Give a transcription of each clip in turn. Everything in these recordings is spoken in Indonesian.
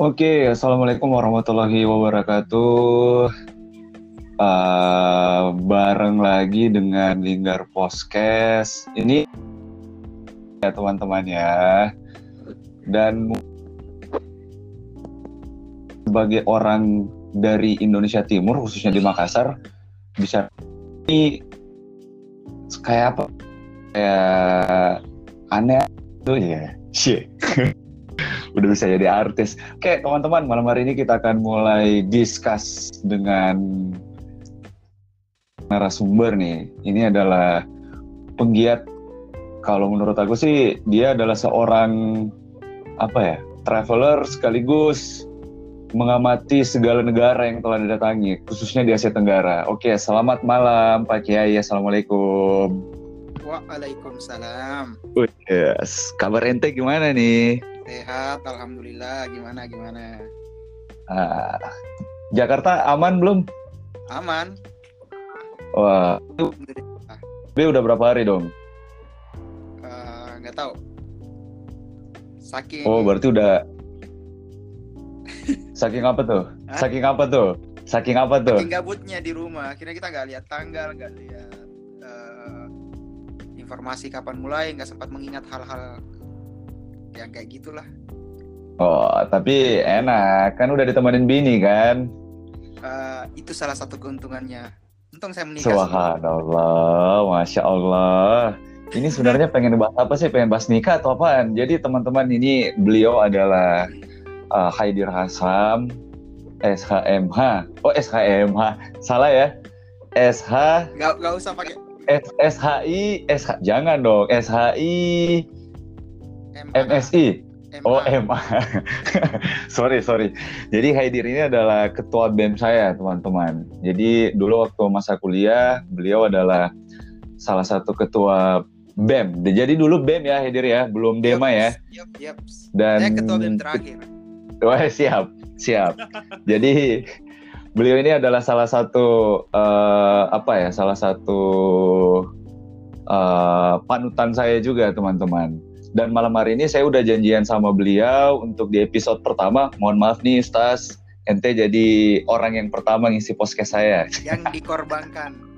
Oke, assalamualaikum warahmatullahi wabarakatuh. Uh, bareng lagi dengan Linggar Podcast. Ini ya teman-teman ya. Dan sebagai orang dari Indonesia Timur, khususnya di Makassar, bisa ini kayak apa? Kayak aneh tuh ya. Shit udah bisa jadi artis. Oke, teman-teman, malam hari ini kita akan mulai discuss dengan narasumber nih. Ini adalah penggiat kalau menurut aku sih dia adalah seorang apa ya? traveler sekaligus mengamati segala negara yang telah didatangi, khususnya di Asia Tenggara. Oke, selamat malam Pak Kiai. Assalamualaikum. Waalaikumsalam. Oh, yes. Kabar ente gimana nih? Sehat, alhamdulillah. Gimana gimana? Ah, Jakarta aman belum? Aman. Wah, Bi udah berapa hari dong? Uh, nggak tahu. Saking. Oh, berarti udah. Saking apa tuh? Hah? Saking apa tuh? Saking apa tuh? Saking gabutnya di rumah. Akhirnya kita nggak lihat tanggal, nggak lihat uh, informasi kapan mulai, nggak sempat mengingat hal-hal ya kayak gitulah. Oh tapi enak. Kan udah ditemenin bini kan? Uh, itu salah satu keuntungannya. Untung saya menikah Subhanallah masya Allah. Ini sebenarnya pengen bahas apa sih? Pengen bahas nikah atau apaan? Jadi teman-teman ini beliau adalah uh, Haidir Hasam SHMH oh SHMH salah ya? SH gak, gak usah pakai. SHI SH jangan dong. SHI MSI. Oh MA. sorry sorry. Jadi Haidir ini adalah ketua BEM saya teman-teman. Jadi dulu waktu masa kuliah beliau adalah salah satu ketua BEM. Jadi dulu BEM ya Haidir ya, belum Dema ya. Yep, yep. Dan saya ketua BEM terakhir. Wah siap siap. Jadi beliau ini adalah salah satu uh, apa ya salah satu uh, panutan saya juga teman-teman dan malam hari ini saya udah janjian sama beliau untuk di episode pertama. Mohon maaf nih, Stas. Ente jadi orang yang pertama ngisi podcast saya. Yang dikorbankan.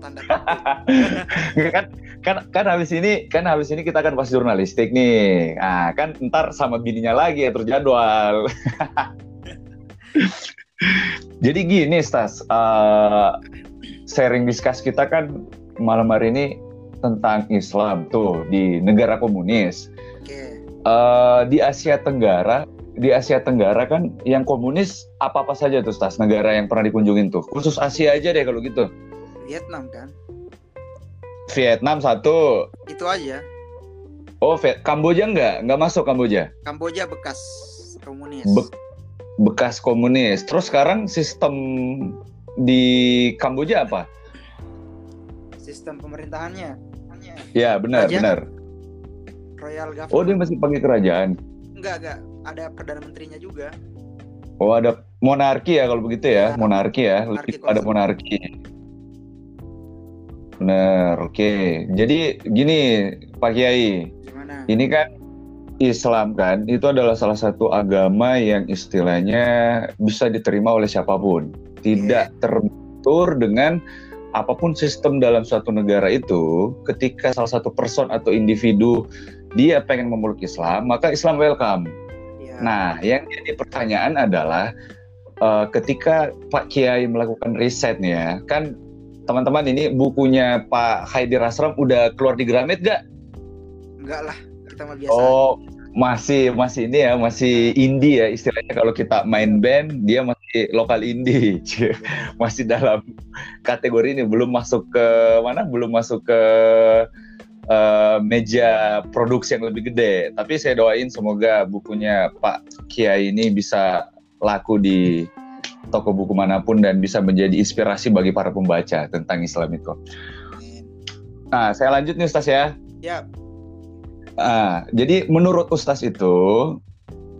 Tanda kan kan kan habis ini kan habis ini kita akan pas jurnalistik nih. Nah, kan ntar sama bininya lagi ya terjadwal. Jadi gini, Stas. Uh, sharing discuss kita kan malam hari ini tentang Islam tuh di negara komunis. Okay. Uh, eh, di Asia Tenggara, di Asia Tenggara kan yang komunis apa apa saja tuh tas negara yang pernah dikunjungin tuh. Khusus Asia aja deh kalau gitu. Vietnam kan. Vietnam satu. Itu aja. Oh, Viet Kamboja enggak? Enggak masuk Kamboja? Kamboja bekas komunis. Be bekas komunis. Terus sekarang sistem di Kamboja apa? Sistem pemerintahannya Ya benar kerajaan. benar. Royal Government. Oh dia masih pakai kerajaan? Enggak enggak, ada perdana menterinya juga. Oh ada monarki ya kalau begitu ya, ya monarki ya, monarki ada monarki. Benar, oke. Okay. Jadi gini Pak Kiai, Gimana? ini kan Islam kan itu adalah salah satu agama yang istilahnya bisa diterima oleh siapa pun, tidak yeah. terbentur dengan apa pun sistem dalam suatu negara itu, ketika salah satu person atau individu dia pengen memeluk Islam, maka Islam welcome. Ya. Nah, yang jadi pertanyaan adalah uh, ketika Pak Kiai melakukan risetnya, kan teman-teman ini bukunya Pak Haidir Asram udah keluar di Gramet gak? Enggak lah, kita mah biasa. Oh, masih masih ini ya masih indie ya istilahnya kalau kita main band dia masih lokal indie masih dalam kategori ini belum masuk ke mana belum masuk ke uh, meja produksi yang lebih gede tapi saya doain semoga bukunya Pak Kiai ini bisa laku di toko buku mana pun dan bisa menjadi inspirasi bagi para pembaca tentang Islam itu. Nah, saya lanjut nih Ustaz ya. Ya. Ah, jadi menurut Ustaz itu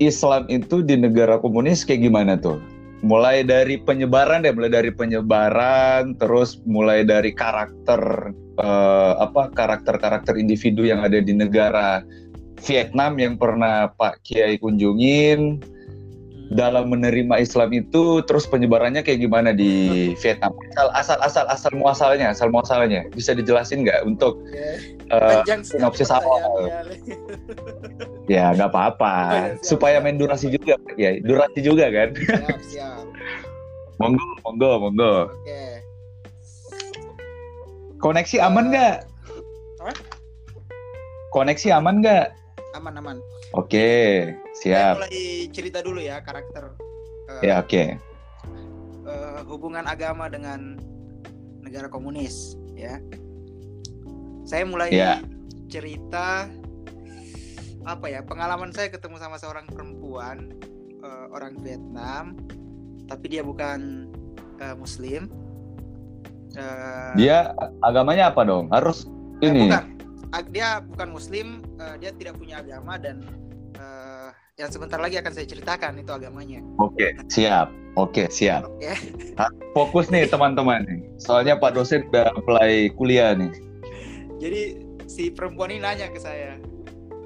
Islam itu di negara komunis kayak gimana tuh? Mulai dari penyebaran deh, mulai dari penyebaran, terus mulai dari karakter uh, apa karakter-karakter individu yang ada di negara Vietnam yang pernah Pak Kiai kunjungin. Dalam menerima Islam itu terus penyebarannya kayak gimana di Vietnam? Asal asal asal asal muasalnya, asal muasalnya bisa dijelasin nggak untuk uh, sinopsis awal? ya nggak apa-apa, oh, ya, supaya main durasi juga, ya durasi juga kan. Siap, siap. monggo, monggo, monggo. Koneksi aman eh, nggak? Uh, Koneksi aman nggak? Aman, aman. Oke, siap. Saya mulai cerita dulu ya karakter. Uh, ya oke. Okay. Uh, eh, hubungan agama dengan negara komunis, ya. Saya mulai yeah. cerita apa ya pengalaman saya ketemu sama seorang perempuan uh, orang Vietnam, tapi dia bukan uh, Muslim. Uh, dia agamanya apa dong? Harus ini. Bukan dia bukan muslim uh, dia tidak punya agama dan yang sebentar lagi akan saya ceritakan itu agamanya. Oke okay, siap. Oke okay, siap okay. fokus nih teman-teman soalnya pak dosen udah mulai kuliah nih. Jadi si perempuan ini nanya ke saya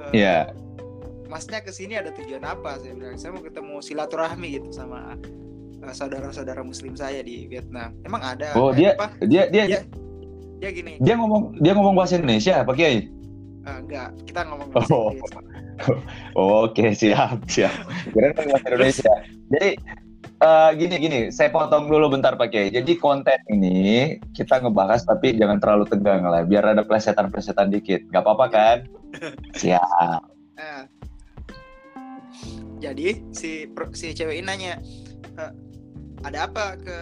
uh, ya yeah. masnya ke sini ada tujuan apa? Saya bilang saya mau ketemu silaturahmi gitu sama saudara-saudara muslim saya di Vietnam. Emang ada? Oh dia, dia dia dia dia gini. Dia ngomong dia ngomong bahasa Indonesia Pak Kiai? Uh, enggak. Kita ngomong bahasa oh. Indonesia oh, oke siap siap. Kira bahasa Indonesia. Jadi uh, gini gini saya potong dulu bentar Pak Kiai. Jadi konten ini kita ngebahas tapi jangan terlalu tegang lah biar ada plesetan-plesetan dikit. Nggak apa-apa kan? Siap. Uh, jadi si si cewek ini nanya uh, ada apa ke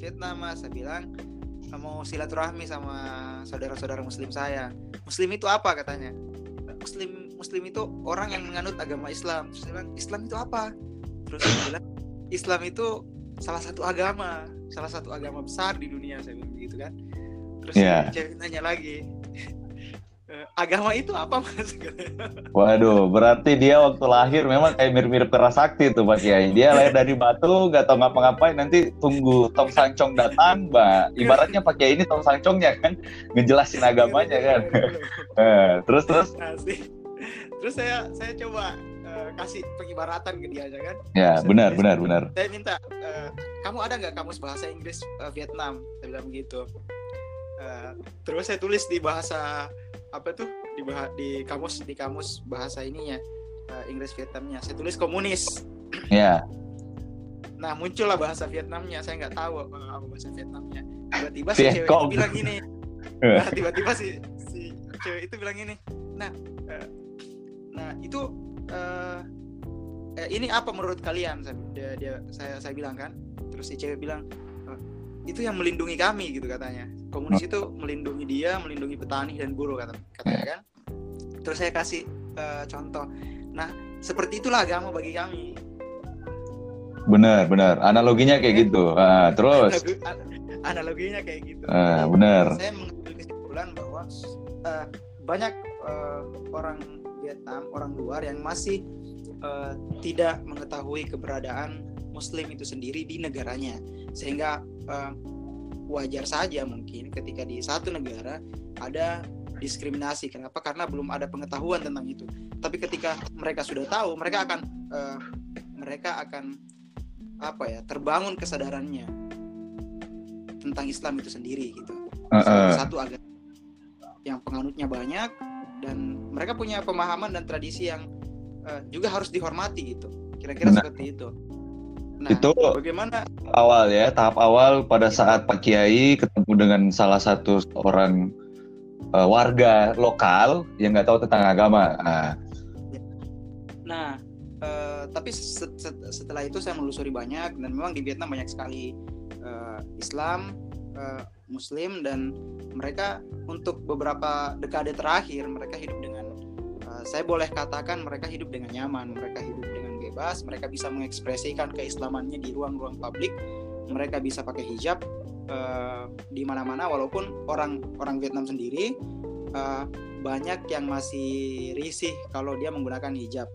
Vietnam mas? Saya bilang mau silaturahmi sama saudara-saudara muslim saya. Muslim itu apa? katanya muslim muslim itu orang yang menganut agama Islam. Terus bilang Islam itu apa? Terus saya bilang Islam itu salah satu agama salah satu agama besar di dunia saya bilang begitu kan. Terus yeah. dia nanya lagi agama itu apa mas? Waduh, berarti dia waktu lahir memang kayak mirip-mirip keras sakti tuh Pak Kiai. Dia lahir dari batu, gak tau ngapa-ngapain, nanti tunggu Tong Sangcong datang, Mbak. Ibaratnya Pak Kiai ini Tong Sangcongnya kan, ngejelasin agamanya kan. Eh, terus terus. Terus saya saya coba uh, kasih pengibaratan ke dia aja kan. Ya, saya benar benar benar. Saya minta, uh, kamu ada nggak kamus bahasa Inggris uh, Vietnam? Saya bilang begitu. Uh, terus saya tulis di bahasa apa tuh di bah di kamus di kamus bahasa ininya uh, Inggris Vietnamnya. Saya tulis komunis. Ya. Yeah. nah muncullah bahasa Vietnamnya. Saya nggak tahu apa, apa bahasa Vietnamnya. Tiba-tiba si cewek itu bilang gini. Nah tiba-tiba si si cewek itu bilang gini. Nah uh, nah itu uh, eh, ini apa menurut kalian? Saya dia, dia saya saya bilang kan. Terus si cewek bilang itu yang melindungi kami gitu katanya. Komunis itu melindungi dia melindungi petani dan buruh kata katanya kan. Terus saya kasih uh, contoh. Nah seperti itulah agama bagi kami. Benar benar. Analoginya kayak gitu. Uh, terus? Analoginya kayak gitu. Uh, benar. saya mengambil kesimpulan bahwa uh, banyak uh, orang Vietnam orang luar yang masih uh, tidak mengetahui keberadaan Muslim itu sendiri di negaranya. Sehingga uh, wajar saja mungkin ketika di satu negara ada diskriminasi. Kenapa? Karena belum ada pengetahuan tentang itu. Tapi ketika mereka sudah tahu mereka akan uh, mereka akan apa ya terbangun kesadarannya tentang Islam itu sendiri gitu. Uh, uh. satu agama yang penganutnya banyak dan mereka punya pemahaman dan tradisi yang uh, juga harus dihormati gitu. Kira-kira seperti itu Nah, itu bagaimana awal ya tahap awal pada saat Pak Kiai ketemu dengan salah satu orang uh, warga lokal yang nggak tahu tentang agama. Nah, nah uh, tapi set, set, setelah itu saya menelusuri banyak dan memang di Vietnam banyak sekali uh, Islam, uh, Muslim dan mereka untuk beberapa dekade terakhir mereka hidup dengan uh, saya boleh katakan mereka hidup dengan nyaman, mereka hidup bebas, mereka bisa mengekspresikan keislamannya di ruang-ruang publik, mereka bisa pakai hijab uh, di mana-mana walaupun orang orang Vietnam sendiri uh, banyak yang masih risih kalau dia menggunakan hijab.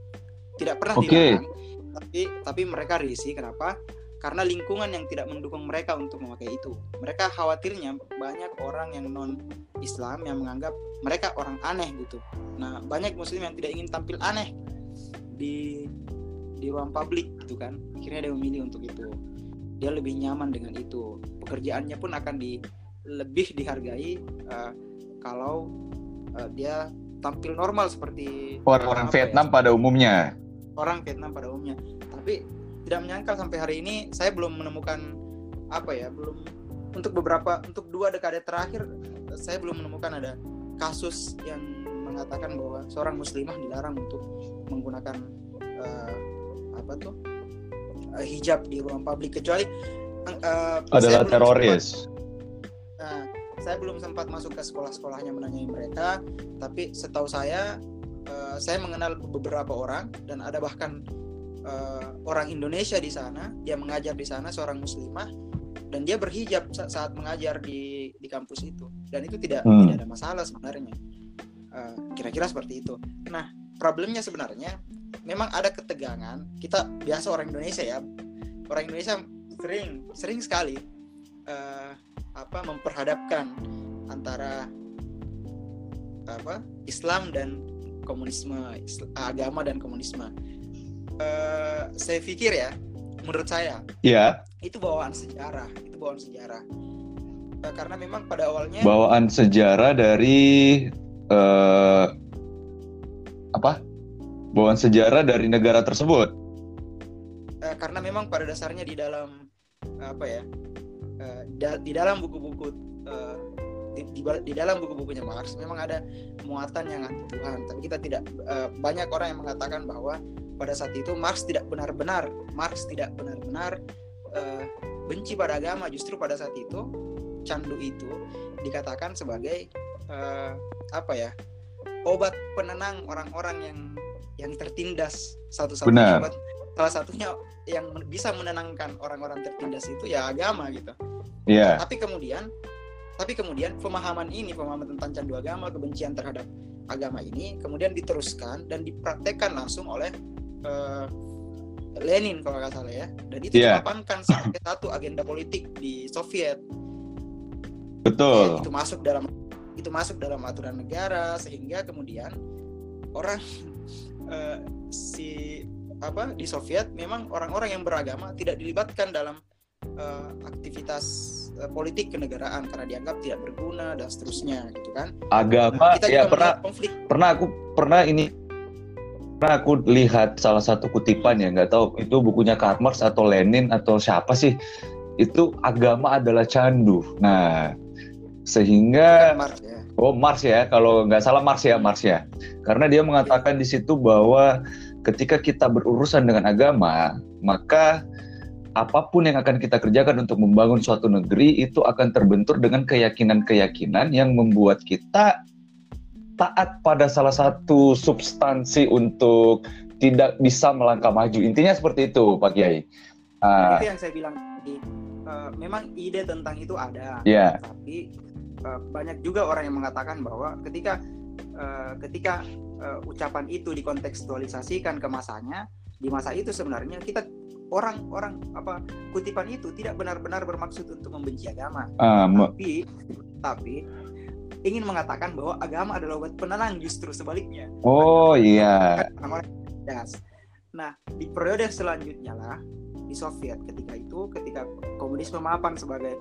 Tidak pernah okay. dilarang, tapi tapi mereka risih kenapa? Karena lingkungan yang tidak mendukung mereka untuk memakai itu. Mereka khawatirnya banyak orang yang non Islam yang menganggap mereka orang aneh gitu. Nah, banyak muslim yang tidak ingin tampil aneh di di ruang publik gitu kan. Akhirnya dia memilih untuk itu. Dia lebih nyaman dengan itu. Pekerjaannya pun akan di lebih dihargai uh, kalau uh, dia tampil normal seperti orang-orang Vietnam ya, pada umumnya. Orang Vietnam pada umumnya. Tapi tidak menyangkal sampai hari ini saya belum menemukan apa ya belum untuk beberapa untuk dua dekade terakhir saya belum menemukan ada kasus yang mengatakan bahwa seorang muslimah dilarang untuk menggunakan uh, apa tuh uh, hijab di ruang publik kecuali uh, adalah teroris. Sempat, uh, saya belum sempat masuk ke sekolah-sekolahnya menanyai mereka, tapi setahu saya uh, saya mengenal beberapa orang dan ada bahkan uh, orang Indonesia di sana, dia mengajar di sana seorang muslimah dan dia berhijab saat mengajar di di kampus itu dan itu tidak hmm. tidak ada masalah sebenarnya kira-kira uh, seperti itu nah problemnya sebenarnya memang ada ketegangan. Kita biasa orang Indonesia ya. Orang Indonesia sering sering sekali uh, apa memperhadapkan antara apa Islam dan komunisme agama dan komunisme. Uh, saya pikir ya menurut saya ya itu bawaan sejarah itu bawaan sejarah. Uh, karena memang pada awalnya bawaan sejarah dari uh, apa bawaan sejarah dari negara tersebut. Uh, karena memang pada dasarnya di dalam apa ya uh, da di dalam buku-buku uh, di, di, dalam buku-bukunya Marx memang ada muatan yang anti Tuhan. Tapi kita tidak uh, banyak orang yang mengatakan bahwa pada saat itu Marx tidak benar-benar Marx tidak benar-benar uh, benci pada agama. Justru pada saat itu candu itu dikatakan sebagai uh, apa ya obat penenang orang-orang yang yang tertindas satu-satunya salah satunya yang bisa menenangkan orang-orang tertindas itu ya agama gitu. Iya. Yeah. Tapi kemudian tapi kemudian pemahaman ini pemahaman tentang candu agama kebencian terhadap agama ini kemudian diteruskan dan dipraktekkan langsung oleh uh, Lenin kalau nggak salah ya dan itu yeah. dipapankan sebagai satu agenda politik di Soviet betul ya, itu masuk dalam itu masuk dalam aturan negara sehingga kemudian orang uh, si apa di Soviet memang orang-orang yang beragama tidak dilibatkan dalam uh, aktivitas uh, politik kenegaraan karena dianggap tidak berguna dan seterusnya gitu kan agama nah, kita ya pernah konflik. pernah aku pernah ini Pernah aku lihat salah satu kutipan ya, nggak tahu itu bukunya Karl Marx atau Lenin atau siapa sih. Itu agama adalah candu. Nah, sehingga Marx ya. Oh Mars ya, kalau nggak salah Mars ya, Mars ya. Karena dia mengatakan di situ bahwa ketika kita berurusan dengan agama, maka apa pun yang akan kita kerjakan untuk membangun suatu negeri itu akan terbentur dengan keyakinan-keyakinan yang membuat kita taat pada salah satu substansi untuk tidak bisa melangkah maju. Intinya seperti itu, Pak Kiai. Uh, itu yang saya bilang tadi. Uh, memang ide tentang itu ada, yeah. tapi uh, banyak juga orang yang mengatakan bahwa ketika uh, ketika uh, ucapan itu dikontekstualisasikan ke masanya, di masa itu sebenarnya kita orang-orang apa kutipan itu tidak benar-benar bermaksud untuk membenci agama, uh, tapi tapi ingin mengatakan bahwa agama adalah obat penenang justru sebaliknya. Oh iya. Nah di periode selanjutnya lah di Soviet ketika itu ketika komunisme mapan sebagai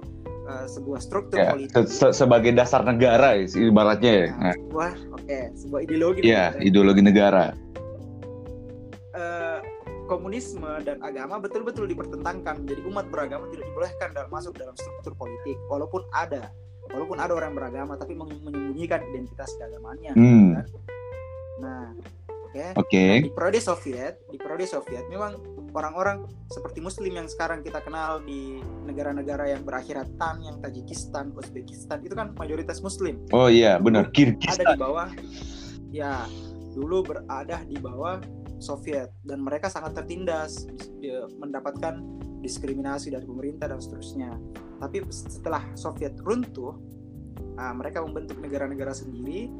uh, sebuah struktur ya, politik se sebagai dasar negara ibaratnya ya. Nah, sebuah oke okay, sebuah ideologi. Iya ideologi negara. Uh, komunisme dan agama betul-betul dipertentangkan. Jadi umat beragama tidak dibolehkan dalam masuk dalam struktur politik, walaupun ada walaupun ada orang beragama tapi menyembunyikan identitas keagamaannya hmm. kan? nah oke okay? nah, di periode Soviet di periode Soviet memang orang-orang seperti Muslim yang sekarang kita kenal di negara-negara yang berakhirat tan yang Tajikistan Uzbekistan itu kan mayoritas Muslim oh iya benar Kirgistan ada di bawah ya dulu berada di bawah Soviet dan mereka sangat tertindas mendapatkan diskriminasi dari pemerintah dan seterusnya. Tapi setelah Soviet runtuh, uh, mereka membentuk negara-negara sendiri.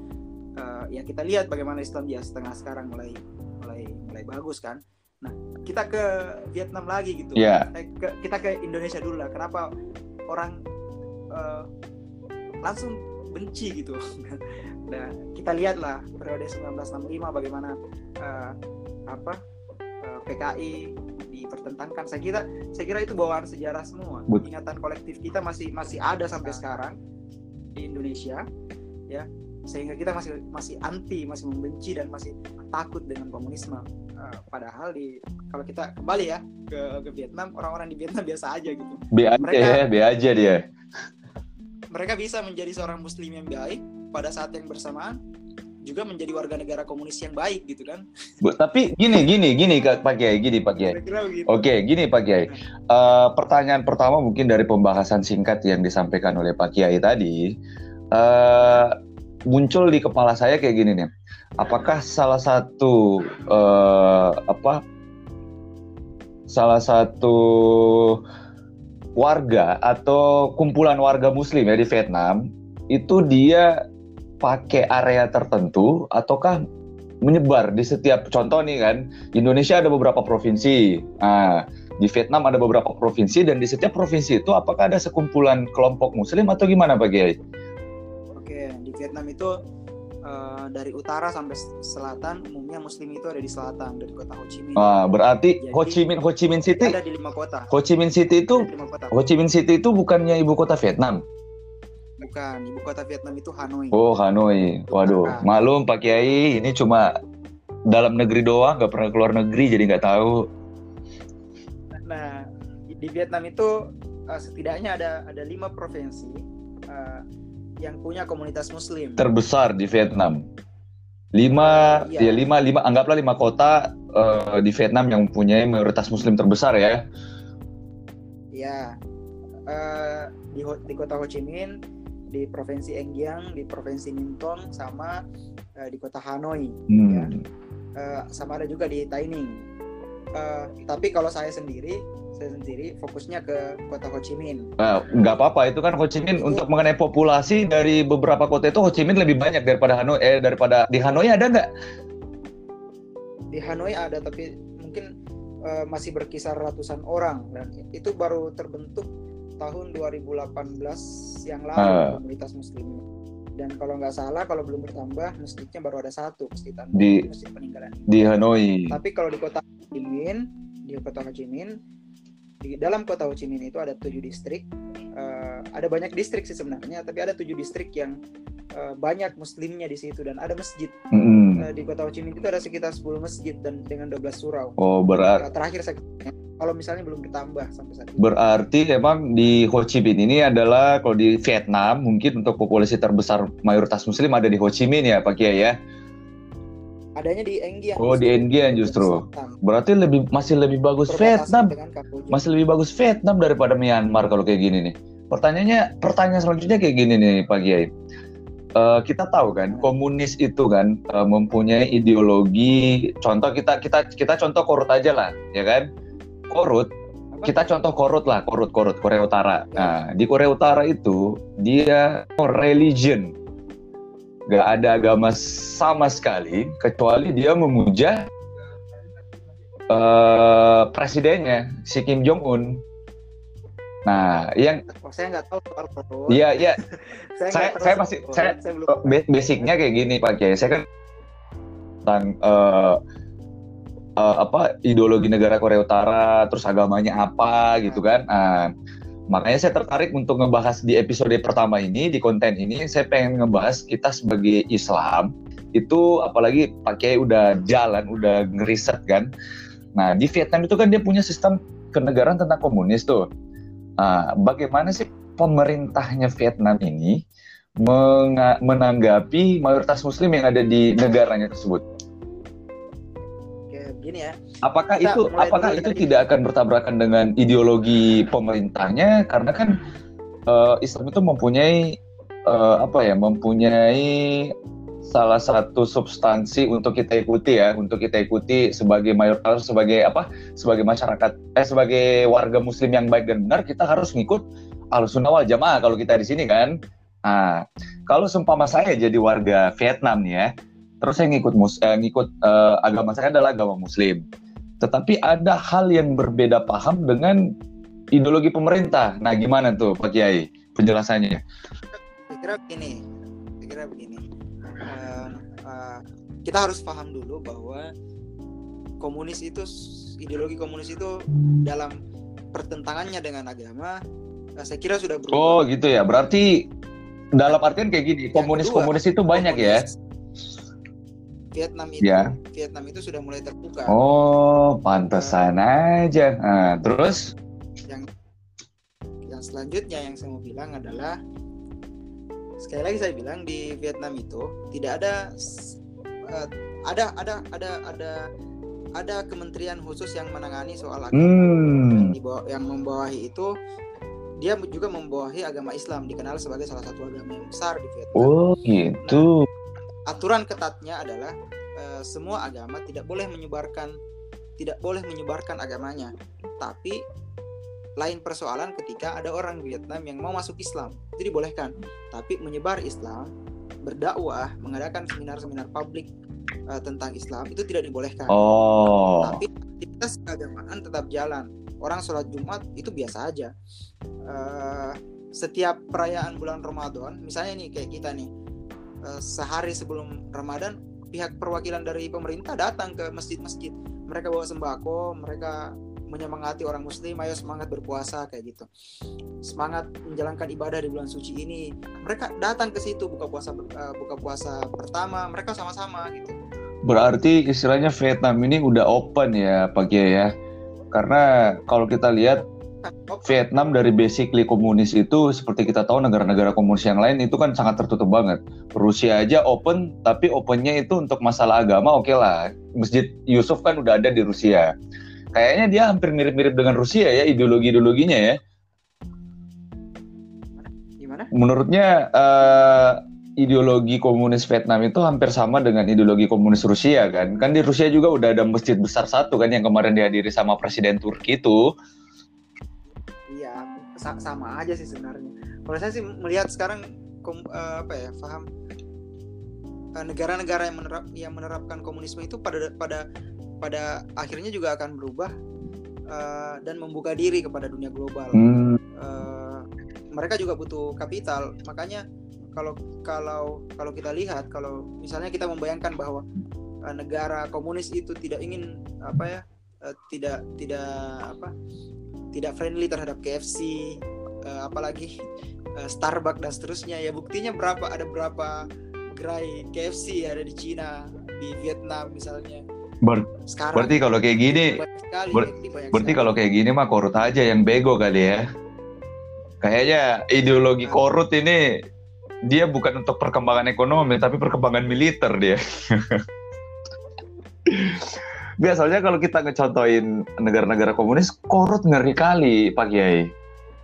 Uh, ya kita lihat bagaimana Islam di Setengah sekarang mulai mulai mulai bagus kan. Nah kita ke Vietnam lagi gitu. Yeah. Eh, ke, kita ke Indonesia dulu lah. Kenapa orang uh, langsung benci gitu? nah kita lihatlah periode 1965 bagaimana uh, apa uh, PKI dipertentangkan. Saya kira saya kira itu bawaan sejarah semua. Ingatan kolektif kita masih masih ada sampai sekarang di Indonesia ya sehingga kita masih masih anti masih membenci dan masih takut dengan komunisme uh, padahal di kalau kita kembali ya ke, ke Vietnam orang-orang di Vietnam biasa aja gitu B aja mereka, ya B aja dia mereka bisa menjadi seorang muslim yang baik pada saat yang bersamaan juga menjadi warga negara komunis yang baik gitu kan. Bu, tapi gini gini gini Pak Kiai, gini Pak Kiai. Oke, gini Pak Kiai. Uh, pertanyaan pertama mungkin dari pembahasan singkat yang disampaikan oleh Pak Kiai tadi. Uh, muncul di kepala saya kayak gini nih. Apakah salah satu uh, apa salah satu warga atau kumpulan warga muslim ya di Vietnam itu dia pakai area tertentu ataukah menyebar di setiap contoh nih kan Indonesia ada beberapa provinsi nah, di Vietnam ada beberapa provinsi dan di setiap provinsi itu apakah ada sekumpulan kelompok muslim atau gimana Pak? Vietnam itu uh, dari utara sampai selatan umumnya muslim itu ada di selatan dari kota Ho Chi Minh. Ah, berarti Jadi, Ho Chi Minh Ho Chi Minh City ada di lima kota. Ho Chi Minh City itu Ho Chi Minh City itu bukannya ibu kota Vietnam? Bukan, ibu kota Vietnam itu Hanoi. Oh, Hanoi. Waduh, nah. malum Pak Kiai, ini cuma dalam negeri doang, nggak pernah keluar negeri jadi nggak tahu. Nah, di Vietnam itu uh, setidaknya ada ada lima provinsi uh, yang punya komunitas muslim. Terbesar di Vietnam. Lima ya. ya lima lima anggaplah lima kota uh, di Vietnam yang punya mayoritas muslim terbesar ya. Ya uh, di di kota Ho Chi Minh di provinsi Eng Giang di provinsi Ninh Thuan sama uh, di kota Hanoi hmm. ya. Uh, sama ada juga di Tai Ninh uh, tapi kalau saya sendiri saya sendiri fokusnya ke kota Ho Chi Minh. Nah, nggak apa-apa. Itu kan Ho Chi Minh untuk mengenai populasi dari beberapa kota itu Ho Chi Minh lebih banyak daripada Hanoi eh daripada di Hanoi ada nggak? Di Hanoi ada tapi mungkin uh, masih berkisar ratusan orang. Dan itu baru terbentuk tahun 2018 yang lalu uh. komunitas muslim. Dan kalau nggak salah kalau belum bertambah masjidnya baru ada satu masjid di masjid peninggalan. di Hanoi. Tapi kalau di kota Ho Chi Minh di kota Ho Chi Minh di dalam kota Ho Chi Minh itu ada tujuh distrik. Uh, ada banyak distrik sih sebenarnya tapi ada tujuh distrik yang uh, banyak muslimnya di situ dan ada masjid. Mm. uh, di kota Ho Chi Minh itu ada sekitar 10 masjid dan dengan 12 surau. Oh berarti uh, terakhir saya kalau misalnya belum ditambah sampai saat ini. Berarti emang di Ho Chi Minh ini adalah kalau di Vietnam mungkin untuk populasi terbesar mayoritas muslim ada di Ho Chi Minh ya Pak Kiai ya adanya di Enggian. Oh, di Enggian justru. Berarti lebih masih lebih bagus Vietnam. Masih lebih bagus Vietnam daripada Myanmar kalau kayak gini nih. Pertanyaannya, pertanyaan selanjutnya kayak gini nih Pak Kiai. Uh, kita tahu kan komunis itu kan uh, mempunyai ideologi contoh kita kita kita contoh korut aja lah ya kan korut kita contoh korut lah korut korut Korea Utara ya. nah di Korea Utara itu dia religion gak ada agama sama sekali kecuali dia memuja uh, presidennya si Kim Jong Un. Nah, yang oh, saya nggak tahu Iya, iya. saya, saya, saya masih saya, saya belum... basicnya kayak gini Pak Kiai. Saya kan tentang uh, uh, apa ideologi negara Korea Utara, terus agamanya apa gitu kan. Nah, Makanya saya tertarik untuk ngebahas di episode pertama ini, di konten ini, saya pengen ngebahas kita sebagai Islam, itu apalagi pakai udah jalan, udah ngeriset kan. Nah, di Vietnam itu kan dia punya sistem kenegaraan tentang komunis tuh. Nah, bagaimana sih pemerintahnya Vietnam ini menanggapi mayoritas muslim yang ada di negaranya tersebut? Oke, begini ya Apakah Kita itu apakah itu dari... tidak akan bertabrakan dengan ideologi pemerintahnya? Karena kan uh, Islam itu mempunyai uh, apa ya mempunyai salah satu substansi untuk kita ikuti ya untuk kita ikuti sebagai mayoritas sebagai apa sebagai masyarakat eh sebagai warga muslim yang baik dan benar kita harus ngikut al sunnah wal jamaah kalau kita di sini kan? Nah kalau seumpama saya jadi warga Vietnam nih ya terus saya ngikut mus eh, ngikut uh, agama saya adalah agama muslim tetapi ada hal yang berbeda paham dengan ideologi pemerintah. Nah, gimana tuh Pak Kiai penjelasannya? Saya kira begini, saya kira begini. Uh, uh, kita harus paham dulu bahwa komunis itu ideologi komunis itu dalam pertentangannya dengan agama nah, saya kira sudah berubah. Oh gitu ya. Berarti dalam artian kayak gini, komunis-komunis itu banyak ya? komunis, ya. Vietnam itu ya. Vietnam itu sudah mulai terbuka. Oh, pantesan uh, aja. Nah, terus yang yang selanjutnya yang saya mau bilang adalah sekali lagi saya bilang di Vietnam itu tidak ada uh, ada ada ada ada ada kementerian khusus yang menangani soal agama hmm. yang, di bawah, yang membawahi itu dia juga membawahi agama Islam dikenal sebagai salah satu agama yang besar di Vietnam. Oh gitu. Nah, aturan ketatnya adalah uh, semua agama tidak boleh menyebarkan tidak boleh menyebarkan agamanya. Tapi lain persoalan ketika ada orang Vietnam yang mau masuk Islam. Itu dibolehkan. Tapi menyebar Islam berdakwah mengadakan seminar-seminar publik uh, tentang Islam itu tidak dibolehkan. Oh. tapi aktivitas keagamaan tetap jalan. Orang sholat Jumat itu biasa aja. Uh, setiap perayaan bulan Ramadan misalnya nih kayak kita nih Eh, sehari sebelum Ramadan pihak perwakilan dari pemerintah datang ke masjid-masjid. Mereka bawa sembako, mereka menyemangati orang muslim, ayo semangat berpuasa kayak gitu. Semangat menjalankan ibadah di bulan suci ini. Mereka datang ke situ buka puasa uh, buka puasa pertama, mereka sama-sama gitu. Berarti istilahnya Vietnam ini udah open ya Kiai ya. Karena kalau kita lihat Vietnam dari basically komunis itu seperti kita tahu negara-negara komunis yang lain itu kan sangat tertutup banget. Rusia aja open, tapi opennya itu untuk masalah agama oke okay lah. Masjid Yusuf kan udah ada di Rusia. Kayaknya dia hampir mirip-mirip dengan Rusia ya ideologi-ideologinya ya. Gimana? Menurutnya uh, ideologi komunis Vietnam itu hampir sama dengan ideologi komunis Rusia kan. Kan di Rusia juga udah ada masjid besar satu kan yang kemarin dihadiri sama Presiden Turki itu sama aja sih sebenarnya. Kalau saya sih melihat sekarang kom, uh, apa ya, paham uh, negara-negara yang menerap yang menerapkan komunisme itu pada pada pada akhirnya juga akan berubah uh, dan membuka diri kepada dunia global. Hmm. Uh, mereka juga butuh kapital, makanya kalau kalau kalau kita lihat kalau misalnya kita membayangkan bahwa uh, negara komunis itu tidak ingin apa ya uh, tidak tidak apa tidak friendly terhadap KFC uh, eh, apalagi uh, Starbucks dan seterusnya. Ya buktinya berapa ada berapa gerai KFC ada di Cina di Vietnam misalnya. Ber Sekarang, berarti kalau kayak gini sekali, ber berarti kalau kayak gini mah korut aja yang bego kali ya. Kayaknya ideologi nah. korut ini dia bukan untuk perkembangan ekonomi tapi perkembangan militer dia biasanya kalau kita ngecontohin negara-negara komunis korut ngeri kali Pak Kiai.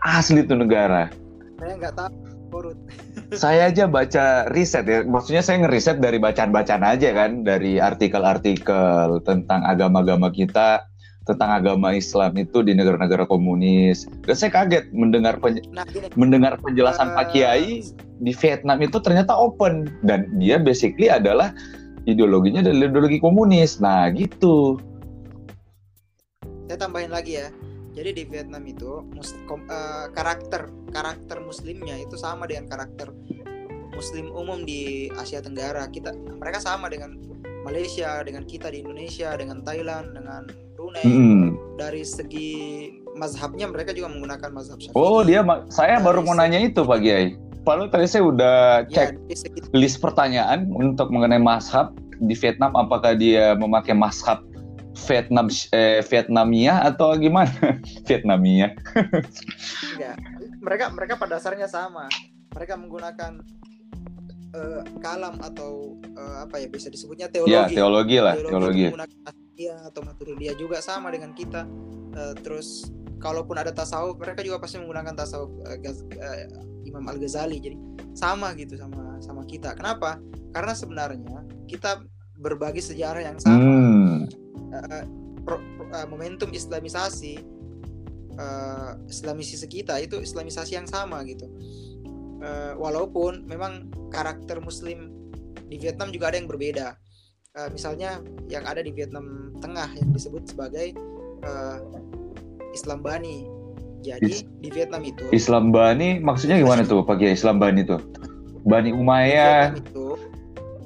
Asli tuh negara. Saya nggak tahu korut. Saya aja baca riset ya. Maksudnya saya ngeriset dari bacaan-bacaan aja kan dari artikel-artikel tentang agama-agama kita tentang agama Islam itu di negara-negara komunis. Dan saya kaget mendengar pen nah, mendengar penjelasan uh, Pak Kiai di Vietnam itu ternyata open. Dan dia basically adalah ideologinya dari ideologi komunis. Nah, gitu. Saya tambahin lagi ya. Jadi di Vietnam itu mus, kom, uh, karakter karakter muslimnya itu sama dengan karakter muslim umum di Asia Tenggara. Kita mereka sama dengan Malaysia, dengan kita di Indonesia, dengan Thailand, dengan Brunei. Hmm. Dari segi mazhabnya mereka juga menggunakan mazhab Syafi'i. Oh, dia saya Dari baru mau nanya itu Pak Kiai. Lalu tadi saya udah ya, cek ya, list pertanyaan untuk mengenai mazhab di Vietnam. Apakah dia memakai mazhab Vietnam eh, Vietnamia atau gimana? Vietnamia. Enggak. Mereka mereka pada dasarnya sama. Mereka menggunakan uh, kalam atau uh, apa ya bisa disebutnya teologi. Ya, teologi lah, teologi. teologi. atau maturidiyah juga sama dengan kita. Uh, terus kalaupun ada tasawuf, mereka juga pasti menggunakan tasawuf uh, uh, Imam Al Ghazali jadi sama gitu sama sama kita. Kenapa? Karena sebenarnya kita berbagi sejarah yang sama. Hmm. uh, pro, uh, momentum Islamisasi uh, Islamisasi kita itu Islamisasi yang sama gitu. Uh, walaupun memang karakter Muslim di Vietnam juga ada yang berbeda. Uh, misalnya yang ada di Vietnam Tengah yang disebut sebagai uh, Islam Bani jadi Is di Vietnam itu Islam Bani maksudnya gimana tuh Pak Islam Bani itu? Bani Umayyah itu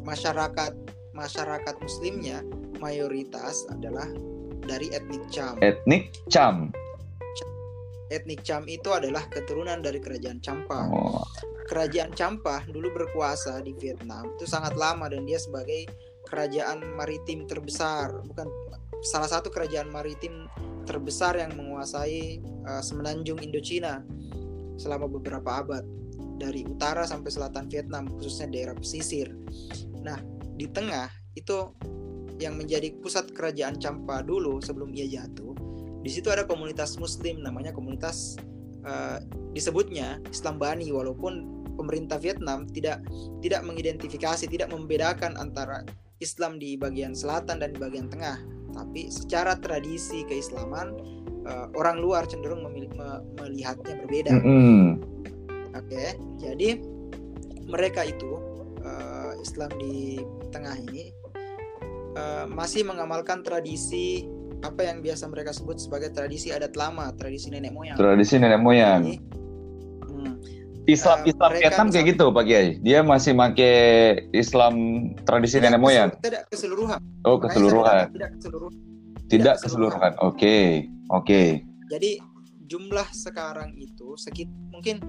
masyarakat masyarakat muslimnya mayoritas adalah dari etnik Cham. Etnik Cham. Etnik Cham itu adalah keturunan dari kerajaan Champa. Oh. Kerajaan Champa dulu berkuasa di Vietnam itu sangat lama dan dia sebagai kerajaan maritim terbesar, bukan salah satu kerajaan maritim terbesar yang menguasai uh, semenanjung Indochina selama beberapa abad dari utara sampai selatan Vietnam khususnya daerah pesisir. Nah, di tengah itu yang menjadi pusat kerajaan Champa dulu sebelum ia jatuh. Di situ ada komunitas Muslim namanya komunitas uh, disebutnya Islam Bani walaupun pemerintah Vietnam tidak tidak mengidentifikasi, tidak membedakan antara Islam di bagian selatan dan di bagian tengah, tapi secara tradisi keislaman uh, orang luar cenderung memilih, me, melihatnya berbeda. Mm -hmm. Oke, okay? jadi mereka itu uh, Islam di tengah ini uh, masih mengamalkan tradisi apa yang biasa mereka sebut sebagai tradisi adat lama, tradisi nenek moyang. Tradisi nenek moyang. Jadi, Islam uh, Islam Vietnam kayak gitu Pak Kiai. Dia masih pakai Islam tradisi nenek moyang. Tidak keseluruhan. Oh, keseluruhan. Tidak keseluruhan. Tidak keseluruhan. Oke. Okay. Oke. Okay. Jadi jumlah sekarang itu sekit mungkin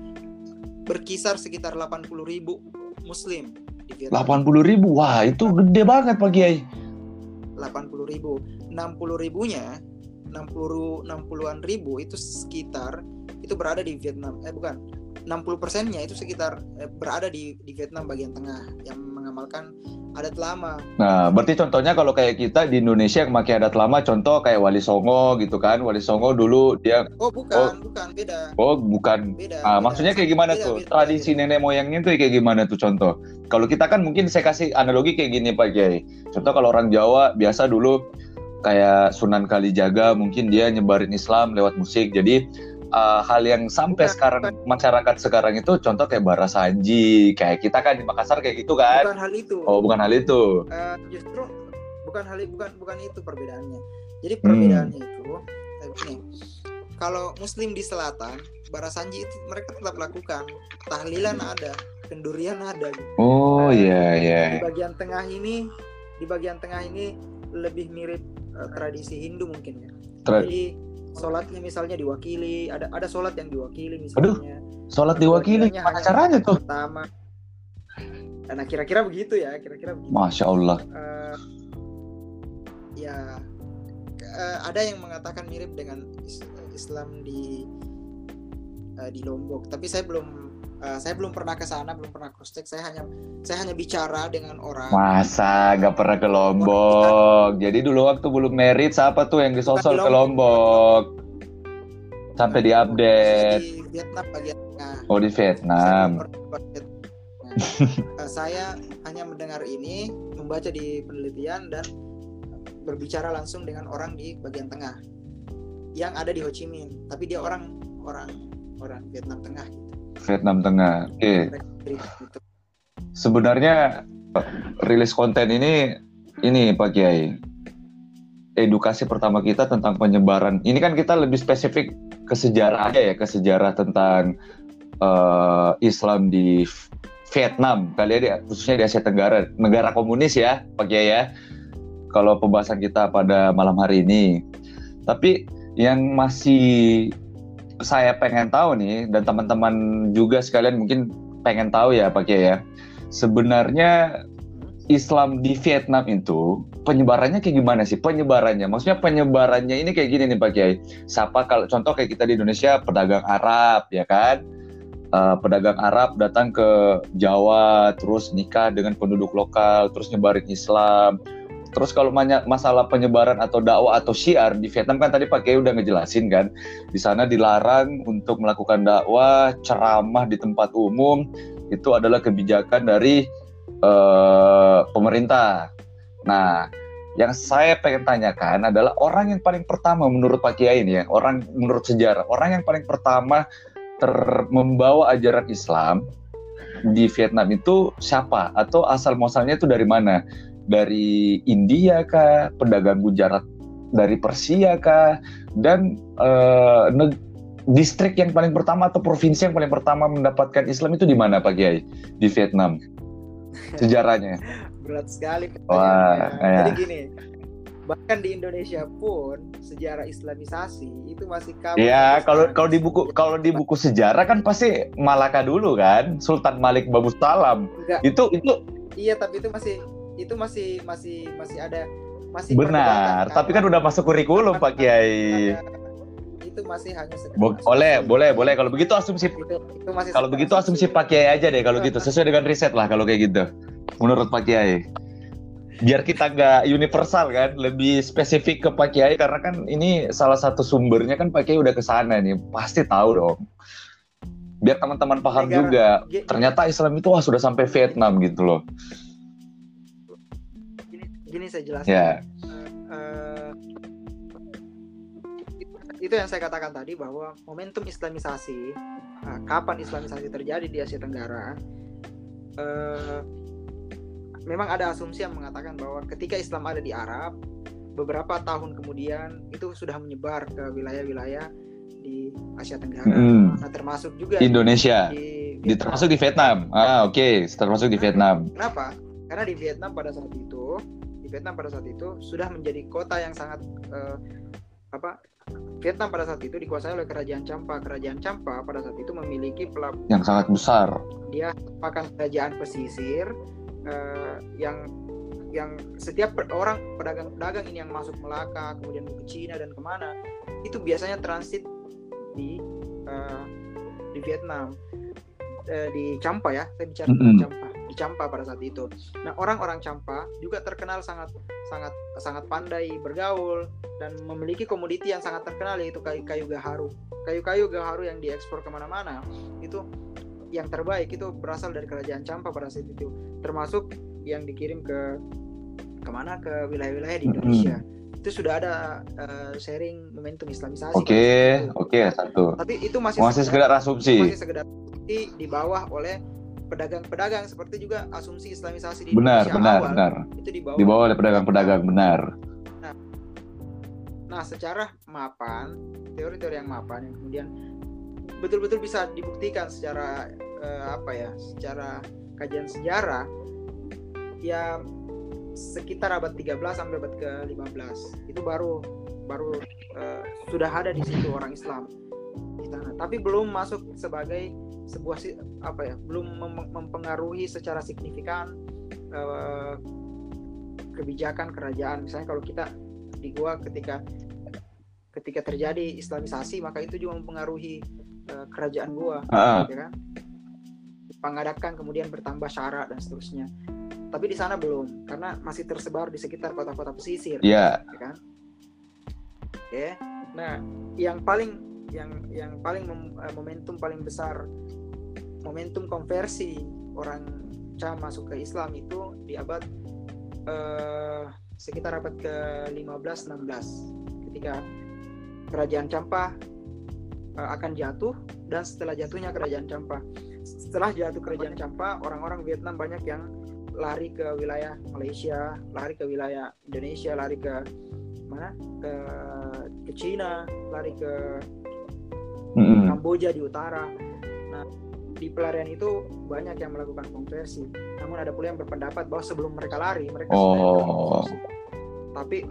berkisar sekitar 80 ribu muslim di Vietnam. 80 ribu? Wah itu gede banget Pak Kiai. 80 ribu. 60 ribunya 60 60-an ribu itu sekitar itu berada di Vietnam eh bukan 60 persennya itu sekitar eh, berada di di Vietnam bagian tengah yang mengamalkan adat lama. Nah, berarti contohnya kalau kayak kita di Indonesia yang pakai adat lama, contoh kayak Wali Songo gitu kan. Wali Songo dulu dia Oh, bukan, oh, bukan, beda. Oh, bukan. Beda. Ah, beda. maksudnya kayak gimana beda, tuh? Beda, Tradisi beda. nenek moyangnya tuh kayak gimana tuh contoh? Kalau kita kan mungkin saya kasih analogi kayak gini Pak Kiai. Contoh kalau orang Jawa biasa dulu kayak Sunan Kalijaga mungkin dia nyebarin Islam lewat musik. Jadi uh, hal yang sampai bukan, sekarang bukan. masyarakat sekarang itu contoh kayak Barasaji kayak kita kan di Makassar kayak gitu kan? Bukan hal itu. Oh bukan hal itu. Uh, justru bukan hal bukan bukan itu perbedaannya. Jadi perbedaannya hmm. itu ini kalau Muslim di selatan Barasanji itu mereka tetap lakukan. Tahlilan ada kendurian ada. Gitu. oh iya uh, iya. di bagian tengah ini di bagian tengah ini lebih mirip uh, tradisi Hindu mungkin ya. Tra jadi sholatnya misalnya diwakili ada ada sholat yang diwakili misalnya. Aduh, sholat diwakili gimana caranya tuh? pertama. Nah kira-kira begitu ya kira-kira begitu. Masya Allah. Uh, ya uh, ada yang mengatakan mirip dengan Islam di uh, di Lombok. Tapi saya belum Uh, saya belum pernah ke sana, belum pernah cross check. Saya hanya saya hanya bicara dengan orang. Masa gak pernah ke Lombok? Jadi dulu waktu belum merit siapa tuh yang disosol ke Lombok? Sampai di update. Di Vietnam bagian tengah. Oh di Vietnam. Saya, uh, saya hanya mendengar ini, membaca di penelitian dan berbicara langsung dengan orang di bagian tengah yang ada di Ho Chi Minh. Tapi dia orang orang orang Vietnam Tengah. Gitu. Vietnam Tengah. Oke. Sebenarnya rilis konten ini ini Pak Kiai. Edukasi pertama kita tentang penyebaran. Ini kan kita lebih spesifik ke sejarah aja ya, ke sejarah tentang uh, Islam di Vietnam kali ya khususnya di Asia Tenggara, negara komunis ya, Pak Kiai ya. Kalau pembahasan kita pada malam hari ini. Tapi yang masih saya pengen tahu nih dan teman-teman juga sekalian mungkin pengen tahu ya Pak Kiai ya. Sebenarnya Islam di Vietnam itu penyebarannya kayak gimana sih? Penyebarannya, maksudnya penyebarannya ini kayak gini nih Pak Kiai. Siapa kalau contoh kayak kita di Indonesia pedagang Arab ya kan? Uh, pedagang Arab datang ke Jawa, terus nikah dengan penduduk lokal, terus nyebarin Islam Terus kalau masalah penyebaran atau dakwah atau syiar di Vietnam kan tadi Pak Kiai udah ngejelasin kan, di sana dilarang untuk melakukan dakwah, ceramah di tempat umum itu adalah kebijakan dari uh, pemerintah. Nah, yang saya pengen tanyakan adalah orang yang paling pertama menurut Pak Kiai ini ya, orang menurut sejarah, orang yang paling pertama ter membawa ajaran Islam di Vietnam itu siapa atau asal muasalnya itu dari mana? Dari India kah, pedagang Gujarat dari Persia kah, dan uh, distrik yang paling pertama atau provinsi yang paling pertama mendapatkan Islam itu di mana Pak Kiai? Di Vietnam. Sejarahnya. Berat sekali. Wah, ya. Jadi gini, bahkan di Indonesia pun sejarah Islamisasi itu masih kamu ya kalau kalau di buku kalau di buku sejarah kan pasti Malaka dulu kan Sultan Malik Babu Salam Enggak. itu itu iya tapi itu masih itu masih masih masih ada masih benar tapi kan udah masuk kurikulum Pak Kiai. Itu masih hanya Bo boleh boleh boleh. Kalau begitu asumsi itu, itu masih kalau begitu asumsi Pak Kiai aja deh kalau gitu. Sesuai dengan riset lah kalau kayak gitu. Menurut Pak Kiai. Biar kita nggak universal kan lebih spesifik ke Pak Kiai karena kan ini salah satu sumbernya kan Pak Kiai udah ke sana nih. Pasti tahu dong. Biar teman-teman paham Negara, juga. Ternyata Islam itu wah sudah sampai Vietnam gitu loh gini, saya jelaskan ya. uh, itu yang saya katakan tadi bahwa momentum Islamisasi uh, kapan Islamisasi terjadi di Asia Tenggara uh, memang ada asumsi yang mengatakan bahwa ketika Islam ada di Arab, beberapa tahun kemudian itu sudah menyebar ke wilayah-wilayah di Asia Tenggara. Hmm. Nah, termasuk juga Indonesia. Di, di termasuk di Vietnam. Ah, oke, okay. termasuk di Vietnam. Kenapa? Karena di Vietnam pada saat itu, di Vietnam pada saat itu sudah menjadi kota yang sangat uh, apa? Vietnam pada saat itu dikuasai oleh kerajaan Champa. Kerajaan Champa pada saat itu memiliki pelabuhan yang sangat besar. Dia merupakan kerajaan pesisir uh, yang yang setiap orang pedagang-pedagang ini yang masuk Melaka kemudian ke Cina dan ke mana itu biasanya transit di uh, di Vietnam uh, di Champa ya. Saya bicara mm -hmm. Champa di Champa pada saat itu. Nah orang-orang Champa juga terkenal sangat sangat sangat pandai bergaul dan memiliki komoditi yang sangat terkenal yaitu kayu-kayu gaharu. Kayu-kayu gaharu yang diekspor ke mana-mana itu yang terbaik itu berasal dari kerajaan Champa pada saat itu. Termasuk yang dikirim ke ke mana? Ke wilayah-wilayah di Indonesia. Mm-hmm. itu sudah ada uh, sharing momentum Islamisasi oke okay, oke okay, satu. Tapi itu masih masih sekedar asumsi. masih sekedar asumsi di bawah oleh pedagang-pedagang seperti juga asumsi Islamisasi di benar Indonesia benar awal, benar. itu di bawah, di bawah oleh pedagang-pedagang benar. Nah, nah secara mapan teori-teori yang mapan yang kemudian betul-betul bisa dibuktikan secara uh, apa ya secara kajian sejarah ya sekitar abad 13 sampai abad ke-15 itu baru baru uh, sudah ada di situ orang Islam di sana tapi belum masuk sebagai sebuah apa ya belum mem mempengaruhi secara signifikan uh, kebijakan kerajaan misalnya kalau kita di gua ketika ketika terjadi Islamisasi maka itu juga mempengaruhi uh, kerajaan gua uh. ya kan pengadakan kemudian bertambah syarat dan seterusnya tapi di sana belum karena masih tersebar di sekitar kota-kota pesisir yeah. ya kan oke okay. nah yang paling yang yang paling mem, uh, momentum paling besar momentum konversi orang Cam masuk ke Islam itu di abad uh, sekitar abad ke-15 16 ketika kerajaan Campa uh, akan jatuh dan setelah jatuhnya kerajaan Campa. Setelah jatuh kerajaan Campa orang-orang Vietnam banyak yang lari ke wilayah Malaysia lari ke wilayah Indonesia lari ke mana? Ke ke Cina lari ke mm-hmm. Kamboja di utara nah di pelarian itu banyak yang melakukan konversi namun ada pula yang berpendapat bahwa sebelum mereka lari mereka oh. sudah tapi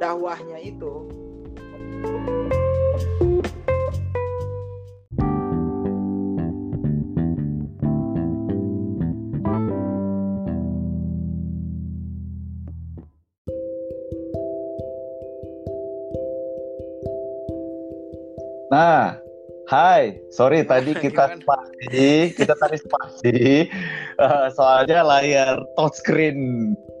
dakwahnya itu Nah, Hai, sorry tadi kita spasi, kita tadi spasi, uh, soalnya layar touchscreen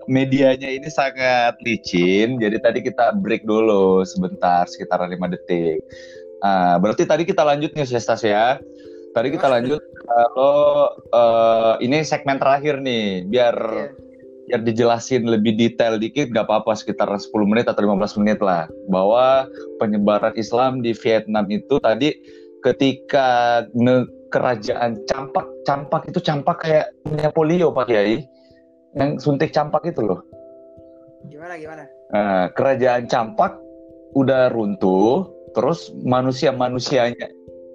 medianya ini sangat licin, jadi tadi kita break dulu sebentar, sekitar lima detik. Uh, berarti tadi kita lanjut nih, Sestas ya. Tadi kita lanjut kalau uh, ini segmen terakhir nih, biar yeah biar dijelasin lebih detail dikit gak apa-apa sekitar 10 menit atau 15 menit lah. Bahwa penyebaran Islam di Vietnam itu tadi ketika ne kerajaan campak campak itu campak kayak punya polio Pak Kiai. Yang suntik campak itu loh. Gimana gimana? Nah, kerajaan campak udah runtuh terus manusia manusianya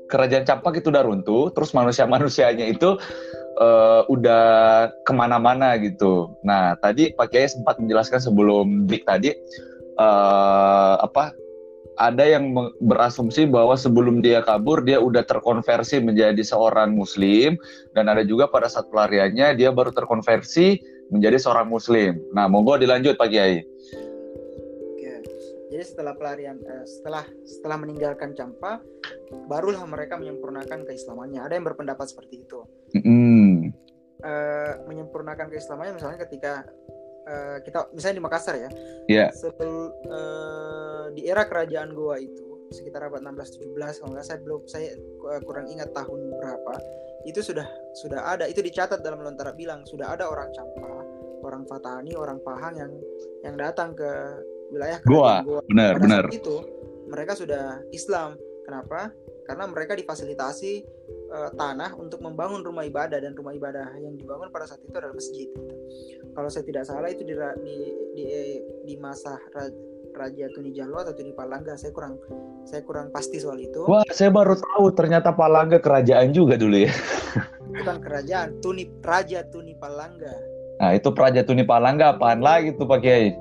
kerajaan campak itu udah runtuh terus manusia manusianya itu uh, udah ke mana-mana gitu. Nah tadi Pak Kiai sempat menjelaskan sebelum break tadi uh, apa ada yang berasumsi bahwa sebelum dia kabur dia udah terkonversi menjadi seorang muslim dan ada juga pada saat pelariannya dia baru terkonversi menjadi seorang muslim. Nah, monggo dilanjut Pak Kiai. Oke. Jadi setelah pelarian eh, setelah setelah meninggalkan Campa barulah mereka menyempurnakan keislamannya. Ada yang berpendapat seperti itu. Mm. Eh, menyempurnakan keislamannya misalnya ketika uh, kita misalnya di Makassar ya. Iya. Yeah. Sebelum uh, di era kerajaan Goa itu sekitar abad 16-17 kalau nggak saya belum saya uh, kurang ingat tahun berapa itu sudah sudah ada itu dicatat dalam lontara bilang sudah ada orang Campa, orang Fatani, orang Pahang yang yang datang ke wilayah Goa. Goa. Benar, Pada benar. itu mereka sudah Islam. Kenapa? Karena mereka difasilitasi uh, tanah untuk membangun rumah ibadah dan rumah ibadah yang dibangun pada saat itu adalah masjid. Gitu. Kalau saya tidak salah itu di di di, di masa Raja Tuni Jalwa atau Tuni Palangga saya kurang saya kurang pasti soal itu. Wah, saya baru tahu ternyata Palangga kerajaan juga dulu ya. Bukan kerajaan, Tuni Raja Tuni Palangga. Nah, itu Raja Tuni Palangga apaan lagi tuh Pak Kiai?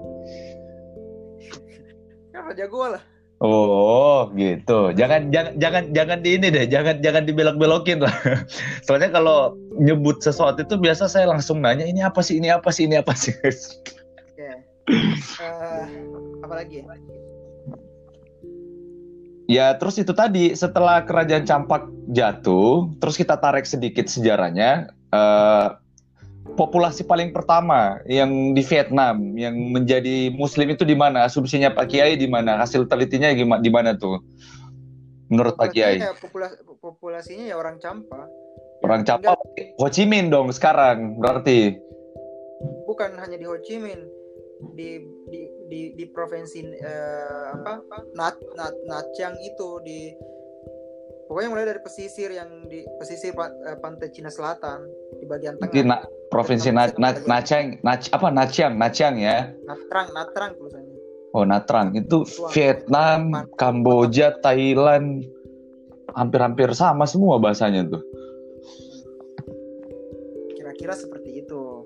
Kan Raja gua lah. Oh, gitu. Jangan jangan jangan jangan di ini deh, jangan jangan dibelok-belokin lah. Soalnya kalau nyebut sesuatu itu biasa saya langsung nanya ini apa sih, ini apa sih, ini apa sih. Oke. Okay. Uh, eh, apa lagi ya? Ya, terus itu tadi setelah kerajaan Campak jatuh, terus kita tarik sedikit sejarahnya. Uh, populasi paling pertama yang di Vietnam yang menjadi Muslim itu di mana? Asumsinya Pak Kiai di mana? Hasil telitinya gimana? Di mana tuh? Menurut Pak Kiai? Ya, populasi, populasinya ya orang Campa. Orang ya, Campa, Ho Chi Minh dong sekarang berarti. Bukan hanya di Ho Chi Minh, di di di, di provinsi uh, apa? Nat Nat Nat Chiang itu di pokoknya mulai dari pesisir yang di pesisir uh, pantai Cina Selatan di bagian tengah. na, provinsi na, na, Nacang, Nac, apa Nacang, Nacang ya? Natrang, Natrang tulisannya. Oh Natrang itu Vietnam, Kamboja, Thailand, hampir-hampir sama semua bahasanya tuh. Kira-kira seperti itu.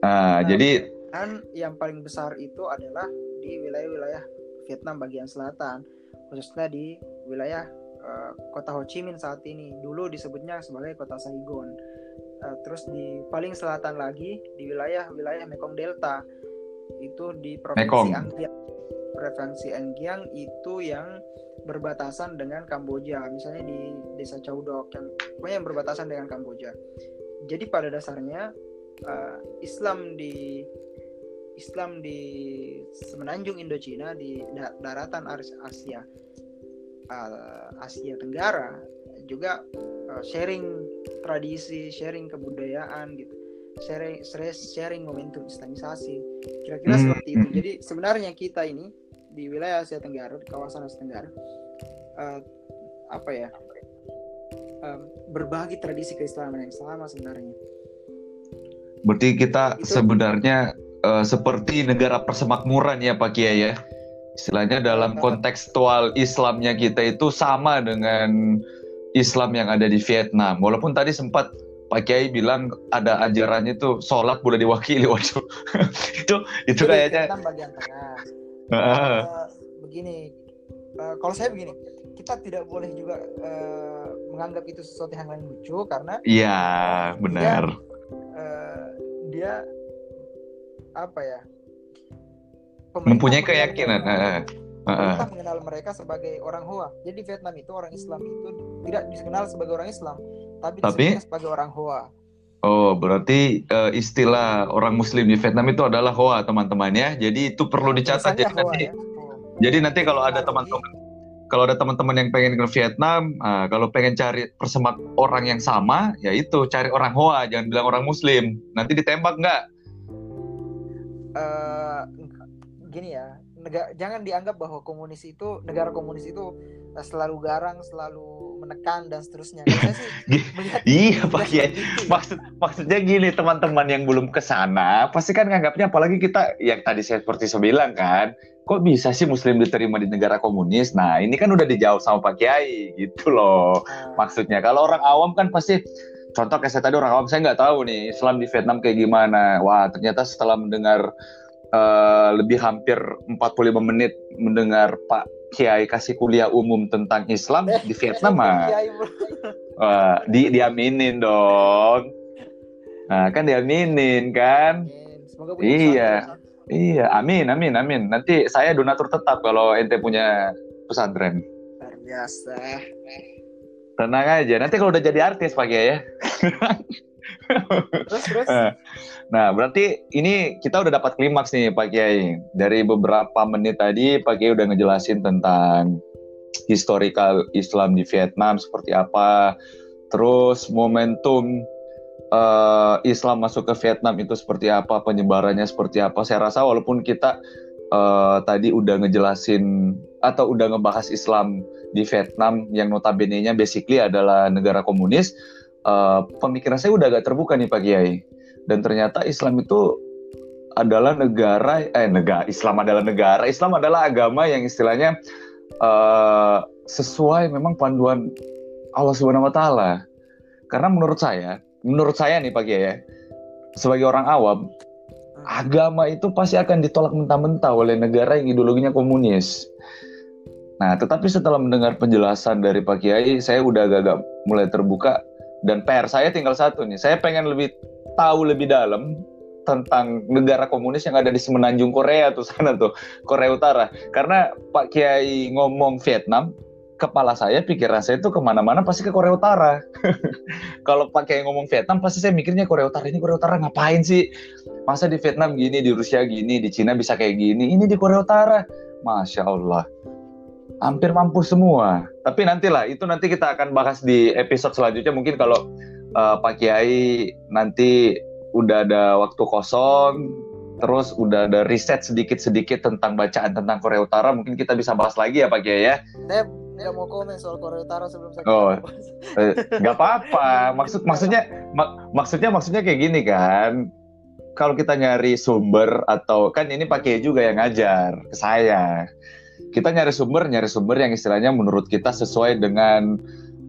Nah, nah jadi kan yang paling besar itu adalah di wilayah-wilayah Vietnam bagian selatan, khususnya di wilayah uh, kota Ho Chi Minh saat ini. Dulu disebutnya sebagai kota Saigon. Uh, terus di paling selatan lagi di wilayah-wilayah Mekong Delta itu di provinsi Mekong. Provinsi Anggiang itu yang berbatasan dengan Kamboja, misalnya di desa Caudok yang pokoknya yang berbatasan dengan Kamboja. Jadi pada dasarnya uh, Islam di Islam di semenanjung Indochina di daratan Asia uh, Asia Tenggara juga uh, sharing tradisi, sharing kebudayaan gitu. Sharing sharing momentum islamisasi. Kira-kira hmm. seperti itu. Jadi sebenarnya kita ini di wilayah Asia Tenggara, di kawasan Asia Tenggara uh, apa ya? Uh, berbagi tradisi keislaman yang sama sebenarnya. Berarti kita itu, sebenarnya uh, seperti negara persemakmuran ya Pak Kiai ya istilahnya dalam kontekstual Islamnya kita itu sama dengan Islam yang ada di Vietnam. Walaupun tadi sempat Pak Kiai bilang ada ajarannya itu sholat boleh diwakili waduh itu itu kayaknya bagian tengah. Uh, begini, uh, kalau saya begini, kita tidak boleh juga uh, menganggap itu sesuatu yang lain lucu karena iya benar dia, uh, dia apa ya mempunyai keyakinan. Pemerintah mengenal mereka sebagai orang Hoa. Jadi Vietnam itu orang Islam itu tidak dikenal sebagai orang Islam, tapi, tapi? sebagai orang Hoa. Oh, berarti uh, istilah orang Muslim di Vietnam itu adalah Hoa, teman-teman ya. Jadi itu perlu dicatat. Jadi nanti, ya. oh. jadi nanti kalau ada teman-teman, kalau ada teman-teman yang pengen ke Vietnam, uh, kalau pengen cari persemak orang yang sama, ya itu cari orang Hoa, jangan bilang orang Muslim. Nanti ditembak nggak? Uh, gini ya negara jangan dianggap bahwa komunis itu negara komunis itu eh, selalu garang selalu menekan dan seterusnya. Saya sih iya pak ya maksud maksudnya gini teman-teman yang belum ke sana pasti kan nganggapnya apalagi kita yang tadi saya seperti saya bilang kan kok bisa sih muslim diterima di negara komunis? Nah ini kan udah dijawab sama pak kiai gitu loh. Hmm. maksudnya kalau orang awam kan pasti contoh kayak saya tadi orang awam saya nggak tahu nih Islam di Vietnam kayak gimana. Wah ternyata setelah mendengar uh, lebih hampir 45 menit mendengar Pak Kiai kasih kuliah umum tentang Islam eh, di Vietnam mah. Uh, di diaminin dong. Nah, kan diaminin kan? Semoga iya. Iya, amin, amin, amin. Nanti saya donatur tetap kalau ente punya pesantren. Luar biasa. Tenang aja, nanti kalau udah jadi artis Pak ya. terus, terus. Eh, nah, berarti ini kita udah dapat klimaks nih Pak Kiai. Dari beberapa menit tadi Pak Kiai udah ngejelasin tentang historical Islam di Vietnam seperti apa. Terus momentum uh, Islam masuk ke Vietnam itu seperti apa, penyebarannya seperti apa. Saya rasa walaupun kita uh, tadi udah ngejelasin atau udah ngebahas Islam di Vietnam yang notabene-nya basically adalah negara komunis, uh, pemikiran saya udah agak terbuka nih Pak Kiai. Dan ternyata Islam itu adalah negara eh negara Islam adalah negara Islam adalah agama yang istilahnya uh, sesuai memang panduan Allah Subhanahu wa taala. Karena menurut saya menurut saya nih Pak ya, sebagai orang awam, agama itu pasti akan ditolak mentah-mentah oleh negara yang ideologinya komunis. Nah, tetapi setelah mendengar penjelasan dari Pak Kiai, saya udah agak-agak mulai terbuka dan PR saya tinggal satu nih. Saya pengen lebih tahu lebih dalam tentang negara komunis yang ada di semenanjung Korea tuh sana tuh, Korea Utara. Karena Pak Kiai ngomong Vietnam, kepala saya, pikiran saya itu ke mana-mana pasti ke Korea Utara. Kalau pakai ngomong Vietnam, pasti saya mikirnya Korea Utara ini Korea Utara ngapain sih? Masa di Vietnam gini, di Rusia gini, di Cina bisa kayak gini, ini di Korea Utara, masya Allah, hampir mampu semua. Tapi nantilah, itu nanti kita akan bahas di episode selanjutnya. Mungkin kalau uh, Pak Kiai nanti udah ada waktu kosong, terus udah ada riset sedikit-sedikit tentang bacaan tentang Korea Utara, mungkin kita bisa bahas lagi ya Pak Kiai ya? Nggak mau komen soal Korea Utara sebelum saya oh eh, nggak apa-apa. Maksud maksudnya mak, maksudnya maksudnya kayak gini kan. Kalau kita nyari sumber atau kan ini pakai juga yang ngajar ke saya kita nyari sumber nyari sumber yang istilahnya menurut kita sesuai dengan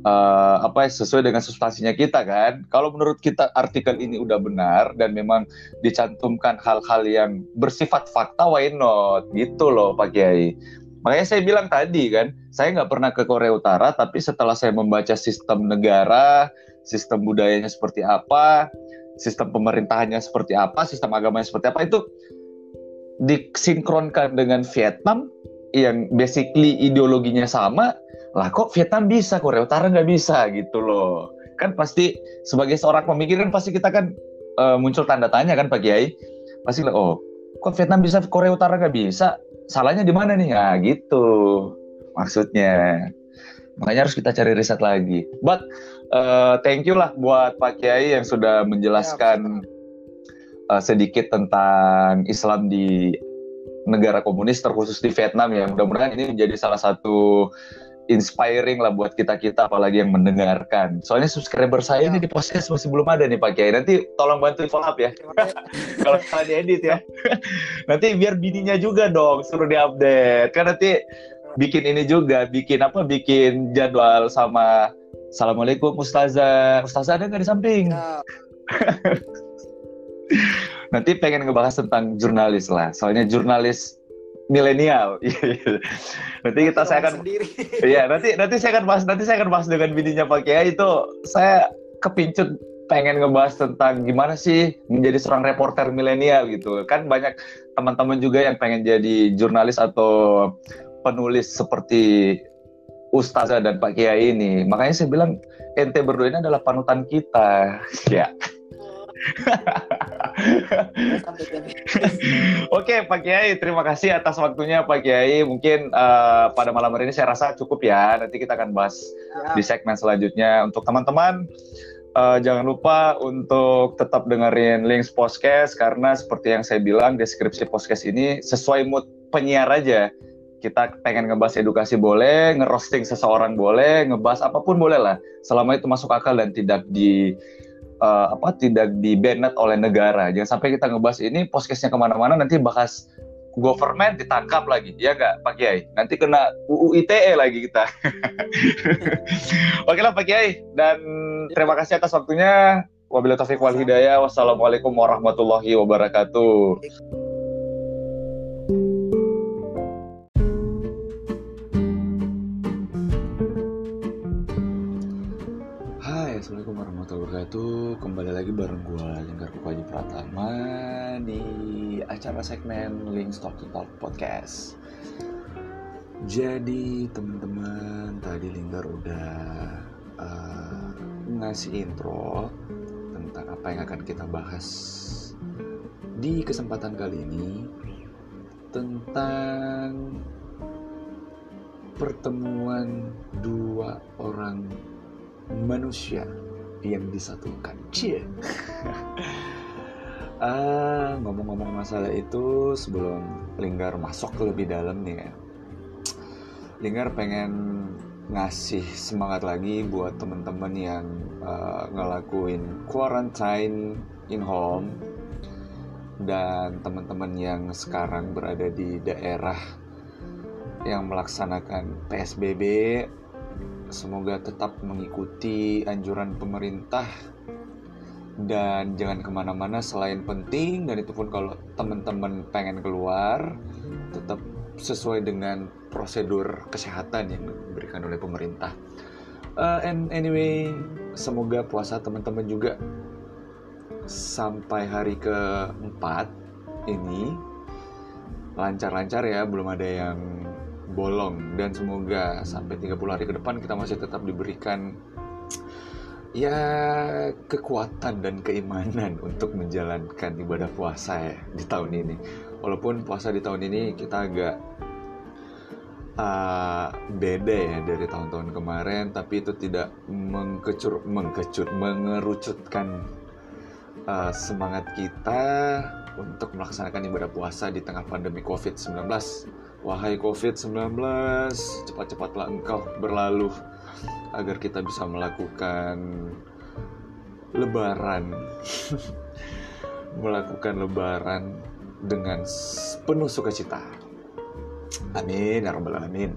uh, apa sesuai dengan substansinya kita kan? Kalau menurut kita artikel ini udah benar dan memang dicantumkan hal-hal yang bersifat fakta why not? Gitu loh Pak Kiai. Makanya saya bilang tadi kan, saya nggak pernah ke Korea Utara, tapi setelah saya membaca sistem negara, sistem budayanya seperti apa, sistem pemerintahannya seperti apa, sistem agamanya seperti apa, itu disinkronkan dengan Vietnam yang basically ideologinya sama, lah kok Vietnam bisa, Korea Utara nggak bisa gitu loh. Kan pasti sebagai seorang pemikir kan pasti kita kan uh, muncul tanda tanya kan Pak Kiai. Pasti oh kok Vietnam bisa, Korea Utara nggak bisa? salahnya di mana nih? Nah, gitu maksudnya. Makanya harus kita cari riset lagi. But uh, thank you lah buat Pak Kiai yang sudah menjelaskan uh, sedikit tentang Islam di negara komunis terkhusus di Vietnam ya. Mudah-mudahan ini menjadi salah satu inspiring lah buat kita kita apalagi yang mendengarkan. Soalnya subscriber saya ini di podcast masih belum ada nih Pak Kiai. Nanti tolong bantu follow up ya. Kalau salah diedit ya. nanti biar bininya juga dong suruh diupdate. Kan nanti bikin ini juga, bikin apa? Bikin jadwal sama Assalamualaikum Ustazah. Ustazah ada nggak di samping? Ya. nanti pengen ngebahas tentang jurnalis lah. Soalnya jurnalis milenial. nanti kita saya akan Iya, nanti nanti saya akan bahas nanti saya akan bahas dengan bininya Pak Kiai itu saya kepincut pengen ngebahas tentang gimana sih menjadi seorang reporter milenial gitu. Kan banyak teman-teman juga yang pengen jadi jurnalis atau penulis seperti Ustazah dan Pak Kiai ini. Makanya saya bilang ente berdua ini adalah panutan kita. ya. Oke Pak Kiai, terima kasih atas waktunya Pak Kiai. Mungkin uh, pada malam hari ini saya rasa cukup ya. Nanti kita akan bahas ya. di segmen selanjutnya. Untuk teman-teman, uh, jangan lupa untuk tetap dengerin links podcast karena seperti yang saya bilang deskripsi podcast ini sesuai mood penyiar aja. Kita pengen ngebahas edukasi boleh, ngerosting seseorang boleh, ngebahas apa pun boleh lah, selama itu masuk akal dan tidak di uh, apa tidak dibanet oleh negara. Jangan sampai kita ngebahas ini podcastnya ke mana-mana nanti bahas government ditangkap lagi, ya nggak Pak Kiai? Nanti kena UU ITE lagi kita. Oke lah Pak Kiai, dan terima kasih atas waktunya. Wabillahi taufiq wal hidayah. Wassalamualaikum warahmatullahi wabarakatuh. Bareng gue Lingkar Kukaji Pratama di acara segmen Links Talk to Talk Podcast. Jadi teman-teman tadi Lingkar udah uh, ngasih intro tentang apa yang akan kita bahas di kesempatan kali ini tentang pertemuan dua orang manusia yang disatukan. Cie. ah, ngomong-ngomong masalah itu sebelum Linggar masuk ke lebih dalam nih ya. Linggar pengen ngasih semangat lagi buat temen-temen yang uh, ngelakuin quarantine in home dan teman-teman yang sekarang berada di daerah yang melaksanakan PSBB Semoga tetap mengikuti anjuran pemerintah dan jangan ke mana-mana selain penting dan itu pun kalau teman-teman pengen keluar tetap sesuai dengan prosedur kesehatan yang diberikan oleh pemerintah. Uh, and anyway, semoga puasa teman-teman juga sampai hari keempat ini lancar-lancar ya, belum ada yang bolong dan semoga sampai 30 hari ke depan kita masih tetap diberikan ya kekuatan dan keimanan untuk menjalankan ibadah puasa ya di tahun ini. Walaupun puasa di tahun ini kita agak uh, beda ya dari tahun-tahun kemarin, tapi itu tidak mengkecur, mengkecut, mengerucutkan uh, semangat kita untuk melaksanakan ibadah puasa di tengah pandemi COVID-19 Wahai COVID-19, cepat-cepatlah engkau berlalu agar kita bisa melakukan lebaran. melakukan lebaran dengan penuh sukacita. Amin, ya rabbal alamin.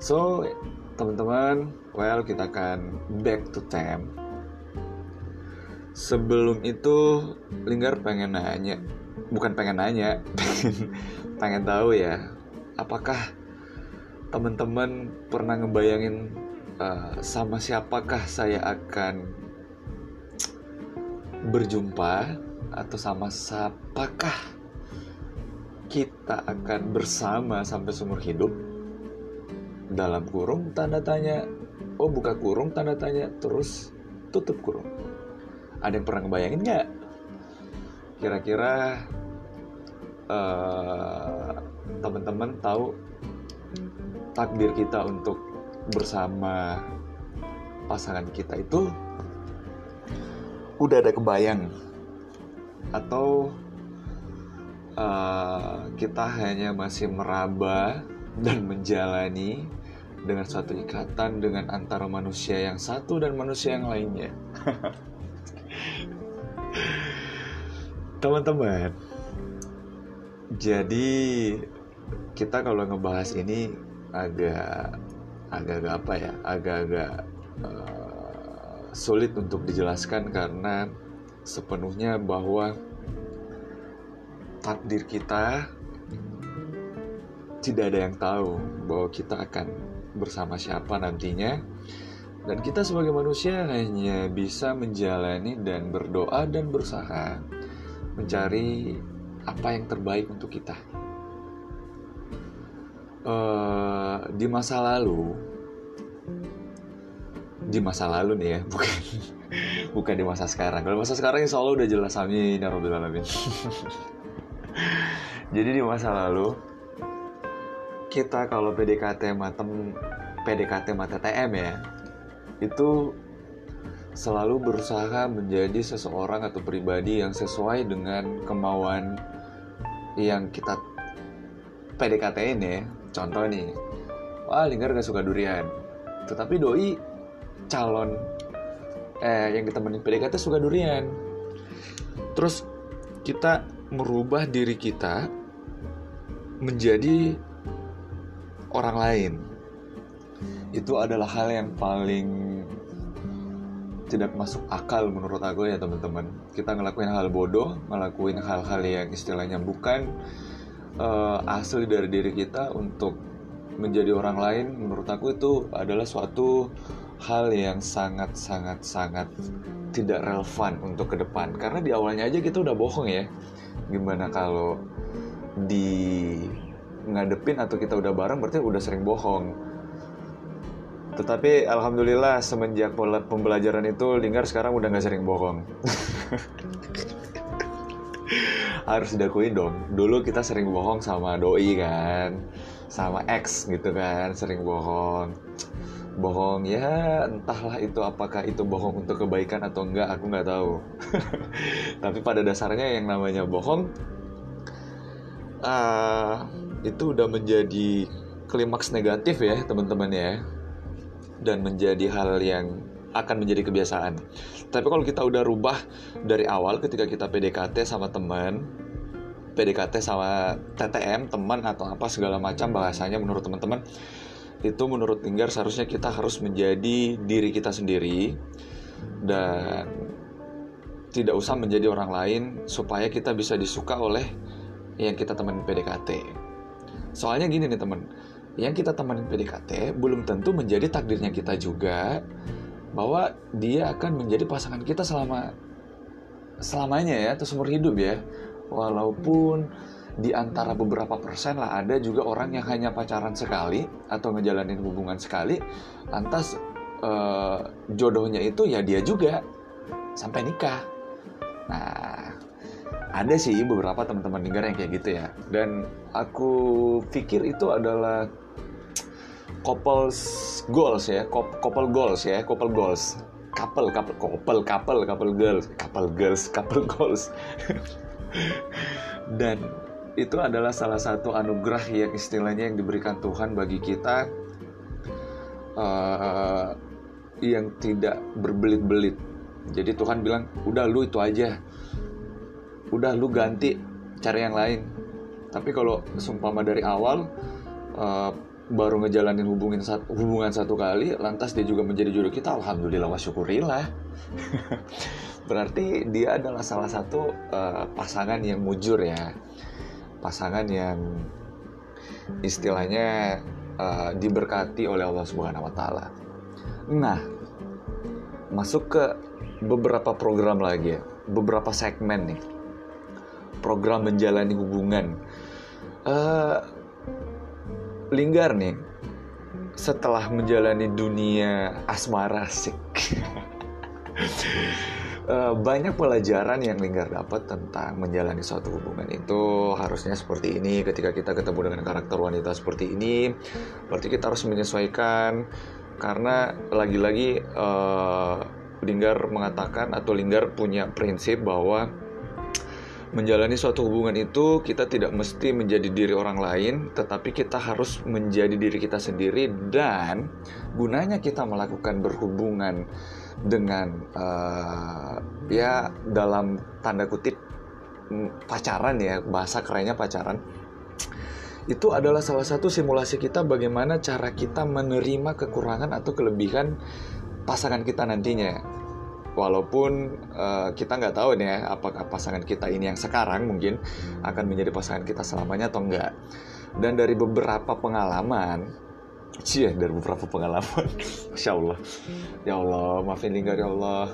So, teman-teman, well kita akan back to time. Sebelum itu, Linggar pengen nanya, bukan pengen nanya, pengen tahu ya, apakah teman-teman pernah ngebayangin uh, sama siapakah saya akan berjumpa atau sama siapakah kita akan bersama sampai seumur hidup? Dalam kurung tanda tanya oh buka kurung tanda tanya terus tutup kurung. Ada yang pernah ngebayangin nggak? Kira-kira uh, teman-teman tahu takdir kita untuk bersama pasangan kita itu udah ada kebayang atau uh, kita hanya masih meraba dan menjalani dengan suatu ikatan dengan antara manusia yang satu dan manusia yang lainnya. Teman-teman, jadi kita kalau ngebahas ini agak agak-agak apa ya agak-agak uh, sulit untuk dijelaskan karena sepenuhnya bahwa takdir kita tidak ada yang tahu bahwa kita akan bersama siapa nantinya. Dan kita sebagai manusia hanya bisa menjalani dan berdoa dan berusaha mencari apa yang terbaik untuk kita? Uh, di masa lalu di masa lalu nih ya bukan bukan di masa sekarang. Kalau masa sekarang insya Allah udah jelas amin ya alamin. Jadi di masa lalu kita kalau PDKT matem PDKT mata TM ya itu selalu berusaha menjadi seseorang atau pribadi yang sesuai dengan kemauan yang kita PDKT ini ya. Contoh nih. Wah Linggar gak suka durian. Tetapi doi calon eh yang ditemenin PDKT suka durian. Terus kita merubah diri kita menjadi orang lain. Itu adalah hal yang paling tidak masuk akal menurut aku ya teman-teman. Kita ngelakuin hal bodoh ngelakuin hal-hal yang istilahnya bukan uh, asli dari diri kita untuk menjadi orang lain menurut aku itu adalah suatu hal yang sangat sangat sangat tidak relevan untuk ke depan. Karena di awalnya aja kita udah bohong ya. Gimana kalau di ngadepin atau kita udah bareng berarti udah sering bohong tetapi alhamdulillah semenjak pembelajaran itu Linggar sekarang udah nggak sering bohong. Harus diakuin dong. Dulu kita sering bohong sama doi kan sama ex gitu kan sering bohong. Bohong ya entahlah itu apakah itu bohong untuk kebaikan atau enggak aku nggak tahu. Tapi pada dasarnya yang namanya bohong uh, itu udah menjadi klimaks negatif ya teman-teman ya dan menjadi hal yang akan menjadi kebiasaan. Tapi kalau kita udah rubah dari awal ketika kita PDKT sama teman, PDKT sama TTM, teman atau apa segala macam bahasanya menurut teman-teman, itu menurut Linggar seharusnya kita harus menjadi diri kita sendiri dan tidak usah menjadi orang lain supaya kita bisa disuka oleh yang kita teman PDKT. Soalnya gini nih teman, yang kita teman PDKT belum tentu menjadi takdirnya kita juga bahwa dia akan menjadi pasangan kita selama selamanya ya atau seumur hidup ya. Walaupun di antara beberapa persen lah ada juga orang yang hanya pacaran sekali atau ngejalanin hubungan sekali lantas eh, jodohnya itu ya dia juga sampai nikah nah ada sih beberapa teman-teman dengar yang kayak gitu ya dan aku pikir itu adalah couples goals ya couple goals ya couple goals couple couple couple couple couple girls couple girls couple goals dan itu adalah salah satu anugerah yang istilahnya yang diberikan Tuhan bagi kita uh, yang tidak berbelit-belit. Jadi Tuhan bilang, udah lu itu aja, udah lu ganti cari yang lain. Tapi kalau sumpama dari awal uh, baru ngejalanin hubungan satu, hubungan satu kali, lantas dia juga menjadi jodoh kita, alhamdulillah wa. Berarti dia adalah salah satu uh, pasangan yang mujur ya pasangan yang istilahnya uh, diberkati oleh Allah Subhanahu wa taala. Nah, masuk ke beberapa program lagi ya, beberapa segmen nih. Program menjalani hubungan. Uh, Linggar nih, setelah menjalani dunia asmara sik. Eh, banyak pelajaran yang Linggar dapat tentang menjalani suatu hubungan itu harusnya seperti ini ketika kita ketemu dengan karakter wanita seperti ini berarti kita harus menyesuaikan karena lagi-lagi uh, Linggar mengatakan atau Linggar punya prinsip bahwa menjalani suatu hubungan itu kita tidak mesti menjadi diri orang lain tetapi kita harus menjadi diri kita sendiri dan gunanya kita melakukan berhubungan dengan uh, ya dalam tanda kutip mm, pacaran ya bahasa kerennya pacaran. Itu adalah salah satu simulasi kita bagaimana cara kita menerima kekurangan atau kelebihan pasangan kita nantinya walaupun uh, kita nggak tahu nih ya apakah pasangan kita ini yang sekarang mungkin akan menjadi pasangan kita selamanya atau enggak dan dari beberapa pengalaman Cie, dari beberapa pengalaman. Masya Allah. Ya Allah, maafin Linggar ya Allah.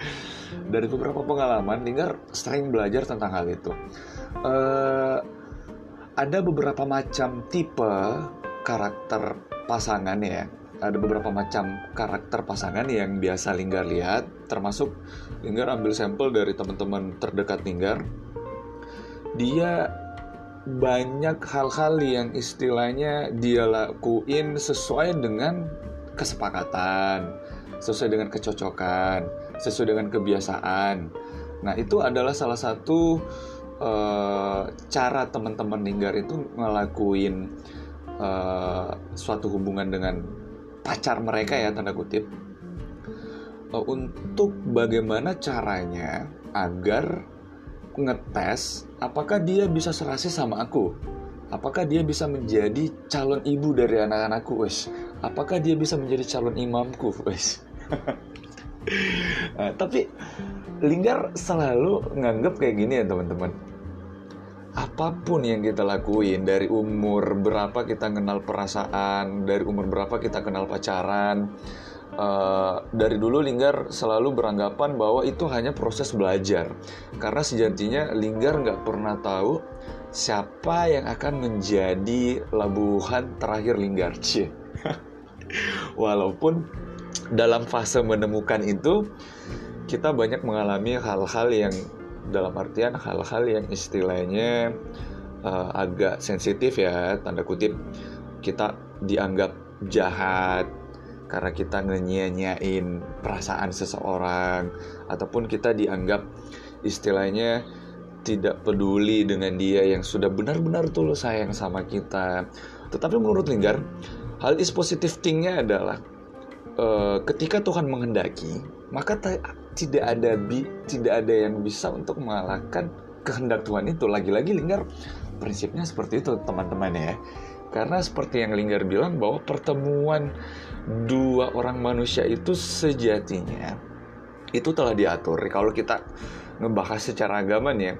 dari beberapa pengalaman, Linggar sering belajar tentang hal itu. Uh, ada beberapa macam tipe karakter pasangan ya. Ada beberapa macam karakter pasangan yang biasa Linggar lihat, termasuk Linggar ambil sampel dari teman-teman terdekat Linggar. Dia banyak hal-hal yang istilahnya dia lakuin sesuai dengan kesepakatan, sesuai dengan kecocokan, sesuai dengan kebiasaan. Nah, itu adalah salah satu uh, cara teman-teman Ninggar itu ngelakuin uh, suatu hubungan dengan pacar mereka ya tanda kutip. Uh, untuk bagaimana caranya agar ngetes apakah dia bisa serasi sama aku? Apakah dia bisa menjadi calon ibu dari anak-anakku wes? Apakah dia bisa menjadi calon imamku wes? Nah, tapi Linggar selalu nganggap kayak gini ya teman-teman apa pun yang kita lakuin dari umur berapa kita kenal perasaan dari umur berapa kita kenal pacaran Uh, dari dulu Linggar selalu beranggapan bahwa itu hanya proses belajar karena sejatinya Linggar nggak pernah tahu siapa yang akan menjadi labuhan terakhir Linggar Cie. walaupun dalam fase menemukan itu kita banyak mengalami hal-hal yang dalam artian hal-hal yang istilahnya uh, agak sensitif ya tanda kutip kita dianggap jahat karena kita ngenyia-nyiain perasaan seseorang ataupun kita dianggap istilahnya tidak peduli dengan dia yang sudah benar-benar tulus sayang sama kita. Tetapi menurut Linggar, hal is positive thing-nya adalah uh, ketika Tuhan menghendaki, maka tidak ada bi tidak ada yang bisa untuk mengalahkan kehendak Tuhan itu. Lagi-lagi Linggar prinsipnya seperti itu teman-teman ya. Karena seperti yang Linggar bilang bahwa pertemuan dua orang manusia itu sejatinya itu telah diatur. Kalau kita ngebahas secara agama nih ya,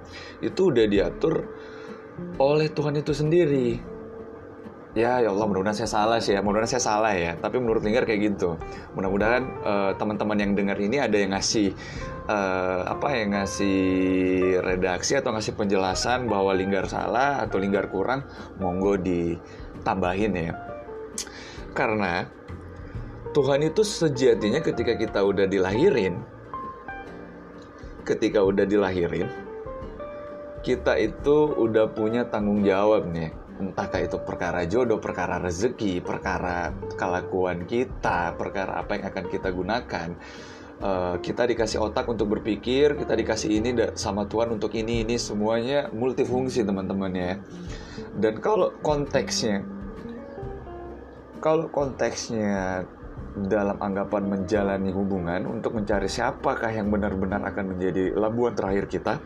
itu udah diatur oleh Tuhan itu sendiri. Ya, ya Allah, mudah-mudahan saya salah sih ya. Mudah-mudahan saya salah ya. Tapi menurut Linggar kayak gitu. Mudah-mudahan uh, teman-teman yang dengar ini ada yang ngasih uh, apa yang ngasih redaksi atau ngasih penjelasan bahwa Linggar salah atau Linggar kurang, monggo ditambahin ya. Karena Tuhan itu sejatinya ketika kita udah dilahirin, ketika udah dilahirin, kita itu udah punya tanggung jawab nih entahkah itu perkara jodoh, perkara rezeki, perkara kelakuan kita, perkara apa yang akan kita gunakan. Uh, kita dikasih otak untuk berpikir, kita dikasih ini sama Tuhan untuk ini ini semuanya multifungsi teman-teman ya. Dan kalau konteksnya, kalau konteksnya dalam anggapan menjalani hubungan untuk mencari siapakah yang benar-benar akan menjadi labuan terakhir kita,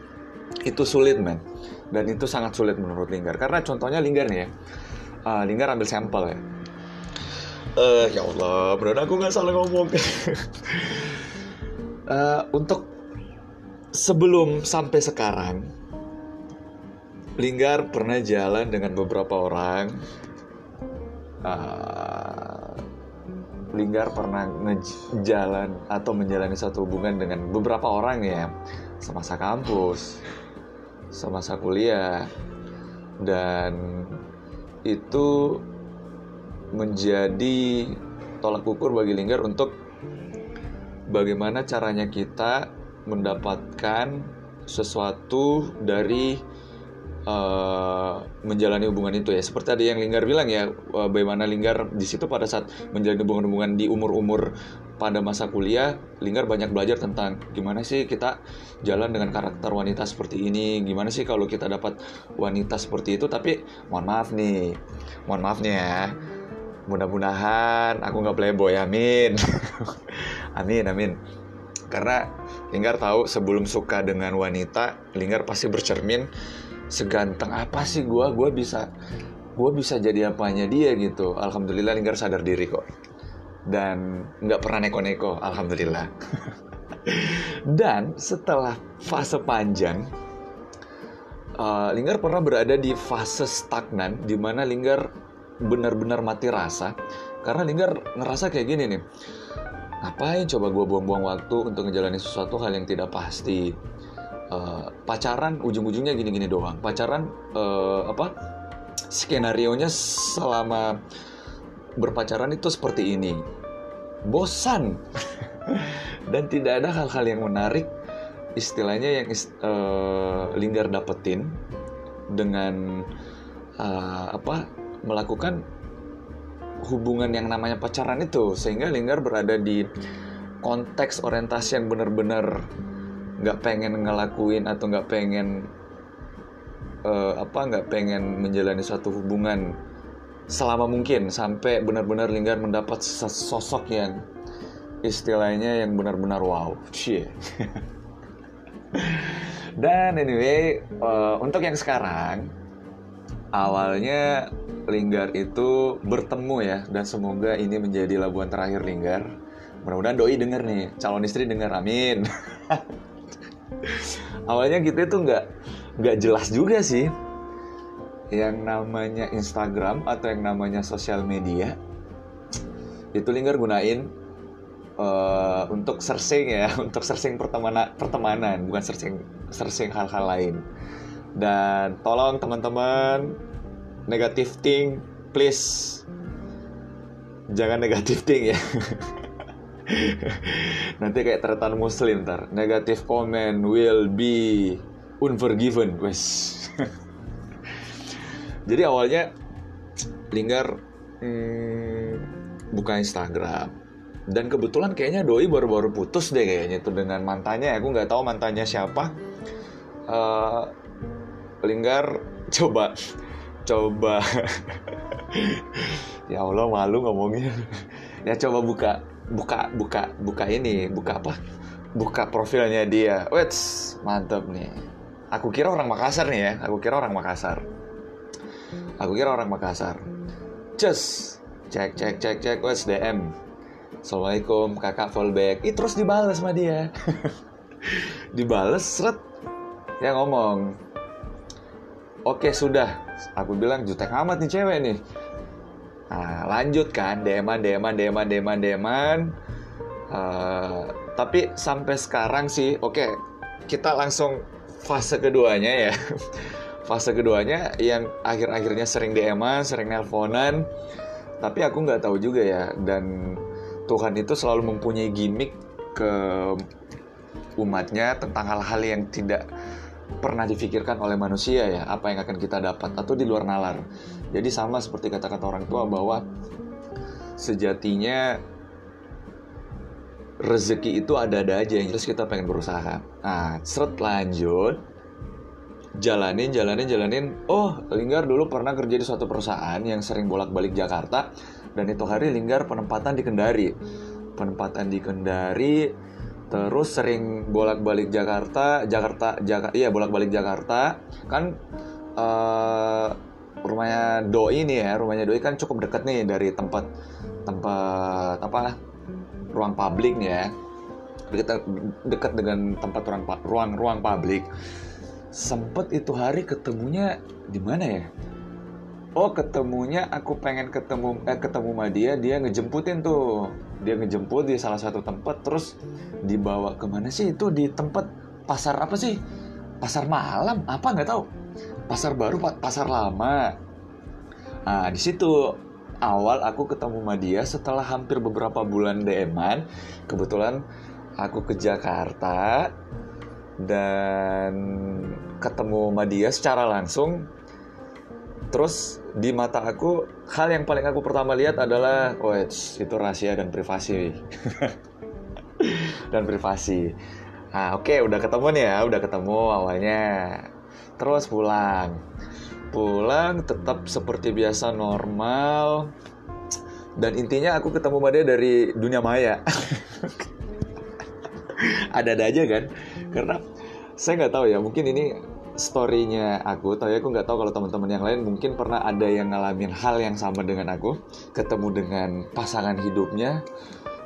itu sulit men. Dan itu sangat sulit menurut Linggar. Karena contohnya Linggar nih ya. Uh, Linggar ambil sampel ya. Uh, ya Allah benar aku nggak salah ngomong. Uh, untuk sebelum sampai sekarang Linggar pernah jalan dengan beberapa orang. Uh, Linggar pernah ngejalan atau menjalani satu hubungan dengan beberapa orang ya. Semasa kampus, semasa kuliah, dan itu menjadi tolak ukur bagi Linggar untuk bagaimana caranya kita mendapatkan sesuatu dari uh, menjalani hubungan itu ya. Seperti tadi yang Linggar bilang ya, uh, bagaimana Linggar di situ pada saat menjalani hubungan-hubungan di umur-umur pada masa kuliah, Linggar banyak belajar tentang gimana sih kita jalan dengan karakter wanita seperti ini, gimana sih kalau kita dapat wanita seperti itu. Tapi mohon maaf nih, mohon maaf nih ya. Mudah-mudahan aku nggak playboy, amin. amin, amin. Karena Linggar tahu sebelum suka dengan wanita, Linggar pasti bercermin seganteng apa sih gue gue bisa gue bisa jadi apanya dia gitu. Alhamdulillah Linggar sadar diri kok. Dan nggak pernah neko-neko alhamdulillah. Dan setelah fase panjang uh, Linggar pernah berada di fase stagnan di mana Linggar benar-benar mati rasa. Karena Linggar ngerasa kayak gini nih ngapain coba gue buang-buang waktu untuk ngejalanin sesuatu hal yang tidak pasti uh, pacaran ujung-ujungnya gini-gini doang. Pacaran uh, apa skenario nya selama berpacaran itu seperti ini. Bosan. Dan tidak ada hal-hal yang menarik istilahnya yang uh, Linggar dapetin dengan uh, apa melakukan hubungan yang namanya pacaran itu. Sehingga Linggar berada di konteks orientasi yang benar-benar nggak pengen ngelakuin atau nggak pengen uh, apa nggak pengen menjalani suatu hubungan selama mungkin sampai benar-benar Linggar mendapat sosok yang istilahnya yang benar-benar wow, cie. Dan anyway, uh, untuk yang sekarang awalnya Linggar itu bertemu ya dan semoga ini menjadi labuan terakhir Linggar. Mudah-mudahan doi denger nih, calon istri denger, amin. awalnya kita itu nggak nggak jelas juga sih yang namanya Instagram atau yang namanya sosial media itu Linggar gunain uh, untuk searching ya untuk searching pertemanan pertemanan bukan searching searching hal-hal lain. Dan tolong teman-teman negatif thing please. Jangan negatif thing ya nanti kayak tertan muslim ntar. Negatif comment will be unforgiven. Wes. Jadi awalnya Linggar hmm, buka Instagram. Dan kebetulan kayaknya Doi baru-baru putus deh kayaknya itu dengan mantannya. Aku nggak tahu mantannya siapa. Uh, Linggar coba coba. Ya Allah malu ngomongnya. Ya coba buka buka buka buka ini buka apa? Buka profilnya dia. Wets mantap nih. Aku kira orang Makassar nih ya. Aku kira orang Makassar. Aku kira orang Makassar. Just cek cek cek cek. Wes DM Assalamualaikum kakak fallback. Ih terus dibales sama dia. Dibales seret. Ya ngomong Oke sudah. Aku bilang jutek amat nih cewek nih Nah lanjut kan Deman deman deman deman deman. Uh, Tapi sampai sekarang sih Oke kita langsung fase keduanya ya. Fase keduanya yang akhir-akhirnya sering DM-an, sering nelponan. Tapi aku nggak tahu juga ya Dan Tuhan itu selalu mempunyai gimmick ke umatnya tentang hal-hal yang tidak pernah difikirkan oleh manusia ya apa yang akan kita dapat atau di luar nalar jadi sama seperti kata-kata orang tua bahwa sejatinya rezeki itu ada-ada aja yang jelas kita pengen berusaha. Nah seret lanjut. Jalanin jalanin jalanin. Oh Linggar dulu pernah kerja di suatu perusahaan yang sering bolak-balik Jakarta dan itu hari Linggar penempatan di Kendari. Penempatan di Kendari terus sering bolak-balik Jakarta Jakarta Jakarta iya bolak-balik Jakarta. Kan uh, rumahnya Doi ini ya rumahnya Doi kan cukup dekat nih dari tempat tempat apa ruang publik ya. Dekat dekat dengan tempat ruang ruang ruang publik. Sempet itu hari ketemunya di mana ya? Oh ketemunya aku pengen ketemu eh ketemu sama dia dia ngejemputin tuh. Dia ngejemput di salah satu tempat terus dibawa ke mana sih? Itu di tempat pasar apa sih? Pasar malam? Apa? Nggak tahu pasar baru pasar lama nah di situ awal aku ketemu sama dia setelah hampir beberapa bulan DM-an kebetulan aku ke Jakarta dan ketemu sama dia secara langsung Terus di mata aku hal yang paling aku pertama lihat adalah oh itu rahasia dan privasi. dan privasi. Nah, oke okay, udah ketemu nih ya, udah ketemu awalnya. Terus pulang. Pulang tetap seperti biasa normal. Dan intinya aku ketemu sama dia dari dunia maya. Ada-ada aja kan. Karena saya nggak tahu ya, mungkin ini story-nya aku, tapi aku nggak tahu kalau teman-teman yang lain mungkin pernah ada yang ngalamin hal yang sama dengan aku, ketemu dengan pasangan hidupnya,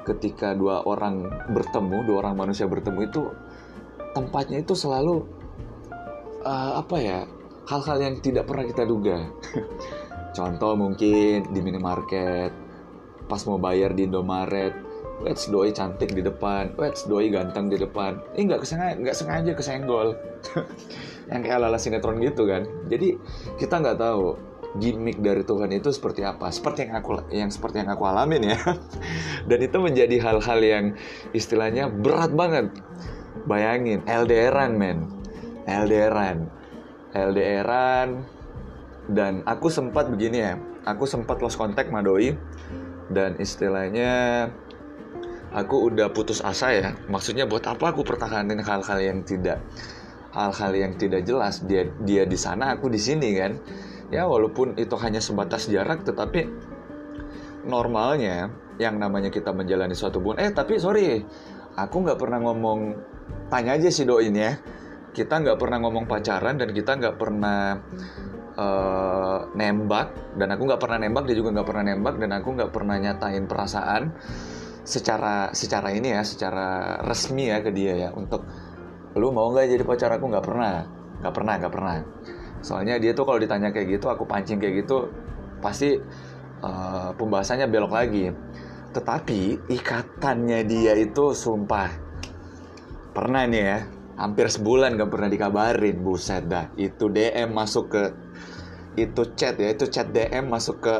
ketika dua orang bertemu, dua orang manusia bertemu itu tempatnya itu selalu uh, apa ya, hal-hal yang tidak pernah kita duga. Contoh mungkin di minimarket, pas mau bayar di Indomaret, Let's doi cantik di depan, let's doi ganteng di depan. Ini nggak kesengaja, nggak sengaja kesenggol. yang kayak ala sinetron gitu kan jadi kita nggak tahu gimmick dari Tuhan itu seperti apa seperti yang aku yang seperti yang aku alamin ya dan itu menjadi hal-hal yang istilahnya berat banget bayangin LDRan men LDRan LDRan dan aku sempat begini ya. Aku sempat lost contact Madoi dan istilahnya aku udah putus asa ya. Maksudnya buat apa aku pertahanin hal-hal yang tidak hal-hal yang tidak jelas? Dia dia di sana aku di sini kan? Ya walaupun itu hanya sebatas jarak tetapi normalnya yang namanya kita menjalani suatu hubungan eh tapi sorry aku nggak pernah ngomong tanya aja sih doin ya kita nggak pernah ngomong pacaran dan kita nggak pernah uh, nembak. Dan aku nggak pernah nembak dia juga nggak pernah nembak dan aku nggak pernah nyatain perasaan secara secara ini ya secara resmi ya ke dia ya untuk lu mau nggak jadi pacar aku? Nggak pernah nggak pernah nggak pernah. Soalnya dia tuh kalau ditanya kayak gitu aku pancing kayak gitu pasti uh, pembahasannya belok lagi. Tetapi ikatannya dia itu sumpah pernah nih ya hampir sebulan gak pernah dikabarin buset dah. Itu DM masuk ke itu chat ya itu chat DM masuk ke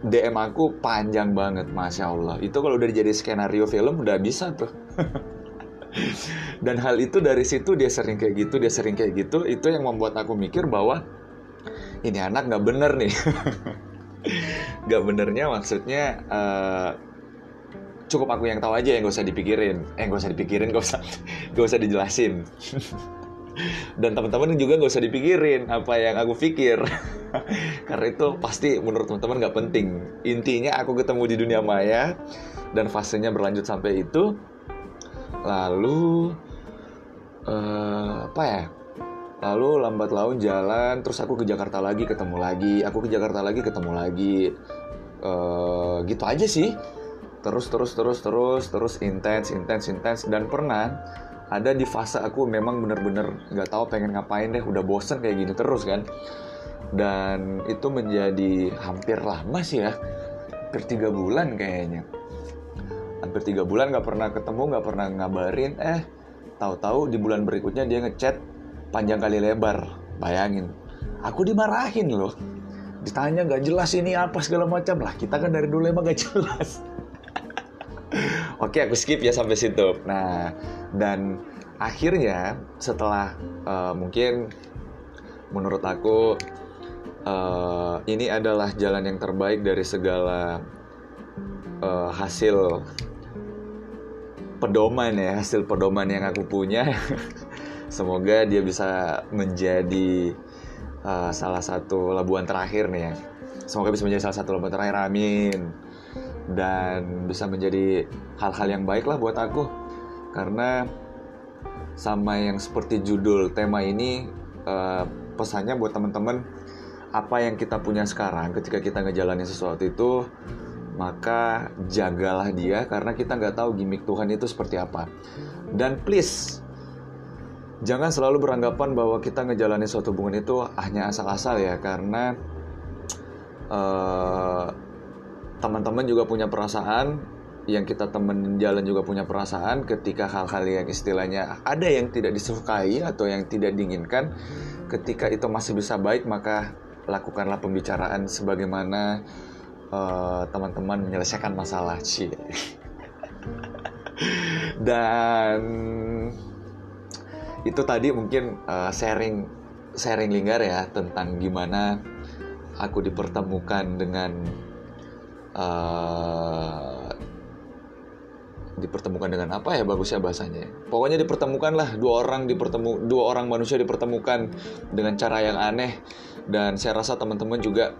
DM aku panjang banget masya Allah. Itu kalau udah jadi skenario film udah bisa tuh. Dan hal itu dari situ dia sering kayak gitu dia sering kayak gitu. Itu yang membuat aku mikir bahwa ini anak nggak bener nih. Nggak benernya maksudnya uh, cukup aku yang tahu aja yang gak usah dipikirin. Eh gak usah dipikirin gak usah gak usah dijelasin. Dan teman-teman juga gak usah dipikirin apa yang aku pikir. Karena itu pasti menurut teman-teman gak penting. Intinya aku ketemu di dunia maya dan fasenya berlanjut sampai itu. Lalu uh, apa ya? Lalu lambat laun jalan terus aku ke Jakarta lagi ketemu lagi aku ke Jakarta lagi ketemu lagi. Uh, gitu aja sih terus terus terus terus terus intens intens intens dan pernah ada di fase aku memang bener-bener nggak tahu pengen ngapain deh udah bosen kayak gini terus kan dan itu menjadi hampir lama sih ya hampir tiga bulan kayaknya hampir tiga bulan nggak pernah ketemu nggak pernah ngabarin eh tahu-tahu di bulan berikutnya dia ngechat panjang kali lebar. Bayangin, aku dimarahin loh. Ditanya gak jelas ini apa segala macam lah. Kita kan dari dulu emang gak jelas. Oke, aku skip ya sampai situ. Nah, dan akhirnya setelah uh, mungkin menurut aku uh, ini adalah jalan yang terbaik dari segala uh, hasil pedoman ya, hasil pedoman yang aku punya. Semoga dia bisa menjadi uh, salah satu labuan terakhir nih ya. Semoga bisa menjadi salah satu labuan terakhir, amin. Dan bisa menjadi hal-hal yang baik lah buat aku. Karena sama yang seperti judul tema ini, uh, pesannya buat teman-teman, apa yang kita punya sekarang ketika kita ngejalanin sesuatu itu, maka jagalah dia karena kita nggak tahu gimmick Tuhan itu seperti apa. Dan please, jangan selalu beranggapan bahwa kita ngejalanin suatu hubungan itu hanya asal-asal ya karena uh, teman-teman juga punya perasaan yang kita temen jalan juga punya perasaan ketika hal-hal yang istilahnya ada yang tidak disukai atau yang tidak diinginkan ketika itu masih bisa baik maka lakukanlah pembicaraan sebagaimana uh, teman-teman menyelesaikan masalah sih dan itu tadi mungkin uh, sharing sharing linggar ya tentang gimana aku dipertemukan dengan uh, dipertemukan dengan apa ya bagusnya bahasanya? Pokoknya dipertemukan lah dua orang dipertemu dua orang manusia dipertemukan dengan cara yang aneh. Dan saya rasa teman-teman juga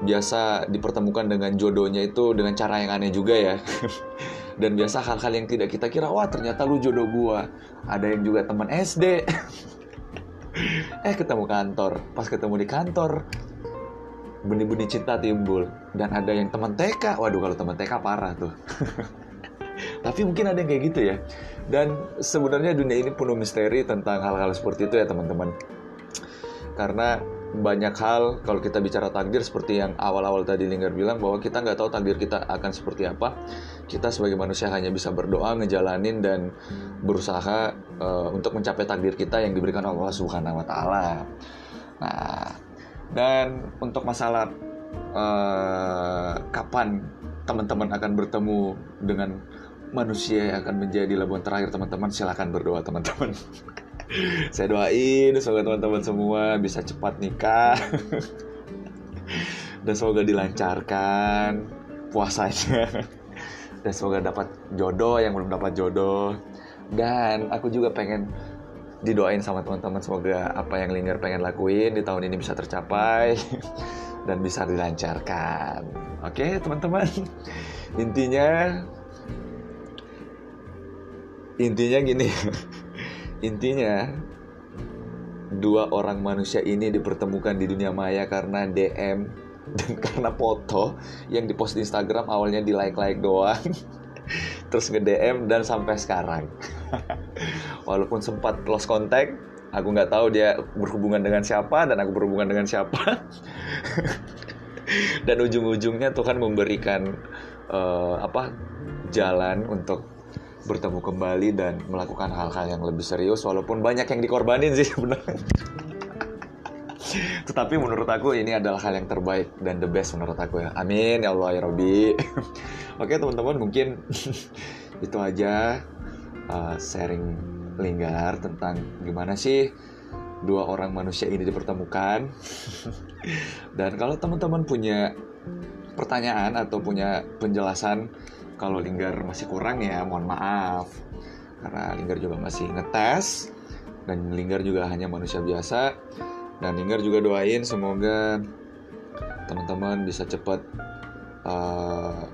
biasa dipertemukan dengan jodohnya itu dengan cara yang aneh juga ya. Dan biasa hal-hal yang tidak kita kira wah ternyata lu jodoh gua. Ada yang juga teman SD eh ketemu kantor. Pas ketemu di kantor benih-benih cinta timbul. Dan ada yang teman TK waduh kalau teman TK parah tuh. Tapi mungkin ada yang kayak gitu ya. Dan sebenarnya dunia ini penuh misteri tentang hal-hal seperti itu ya teman-teman. Karena banyak hal kalau kita bicara takdir seperti yang awal-awal tadi Linggar bilang bahwa kita nggak tahu takdir kita akan seperti apa. Kita sebagai manusia hanya bisa berdoa ngejalanin dan berusaha uh, untuk mencapai takdir kita yang diberikan Allah Subhanahu Wa Taala. Nah dan untuk masalah uh, kapan teman-teman akan bertemu dengan manusia yang akan menjadi labuan terakhir teman-teman silahkan berdoa teman-teman. Saya doain semoga teman-teman semua bisa cepat nikah. Dan semoga dilancarkan puasanya. Dan semoga dapat jodoh yang belum dapat jodoh. Dan aku juga pengen didoain sama teman-teman semoga apa yang Linggar pengen lakuin di tahun ini bisa tercapai dan bisa dilancarkan. Oke teman-teman. Intinya intinya gini. Intinya, dua orang manusia ini dipertemukan di dunia maya karena DM dan karena foto yang dipost di Instagram awalnya di like-like doang. Terus nge-DM dan sampai sekarang. Walaupun sempat lost contact, aku nggak tahu dia berhubungan dengan siapa dan aku berhubungan dengan siapa. dan ujung-ujungnya Tuhan memberikan uh, apa jalan untuk bertemu kembali dan melakukan hal-hal yang lebih serius walaupun banyak yang dikorbanin sih sebenarnya. Tetapi menurut aku ini adalah hal yang terbaik dan the best menurut aku ya. Amin ya Allah ya Rabbi. Oke teman-teman mungkin itu aja uh, sharing Linggar tentang gimana sih dua orang manusia ini dipertemukan. dan kalau teman-teman punya pertanyaan atau punya penjelasan kalau Linggar masih kurang ya mohon maaf karena Linggar juga masih ngetes dan Linggar juga hanya manusia biasa dan Linggar juga doain semoga teman-teman bisa cepat uh,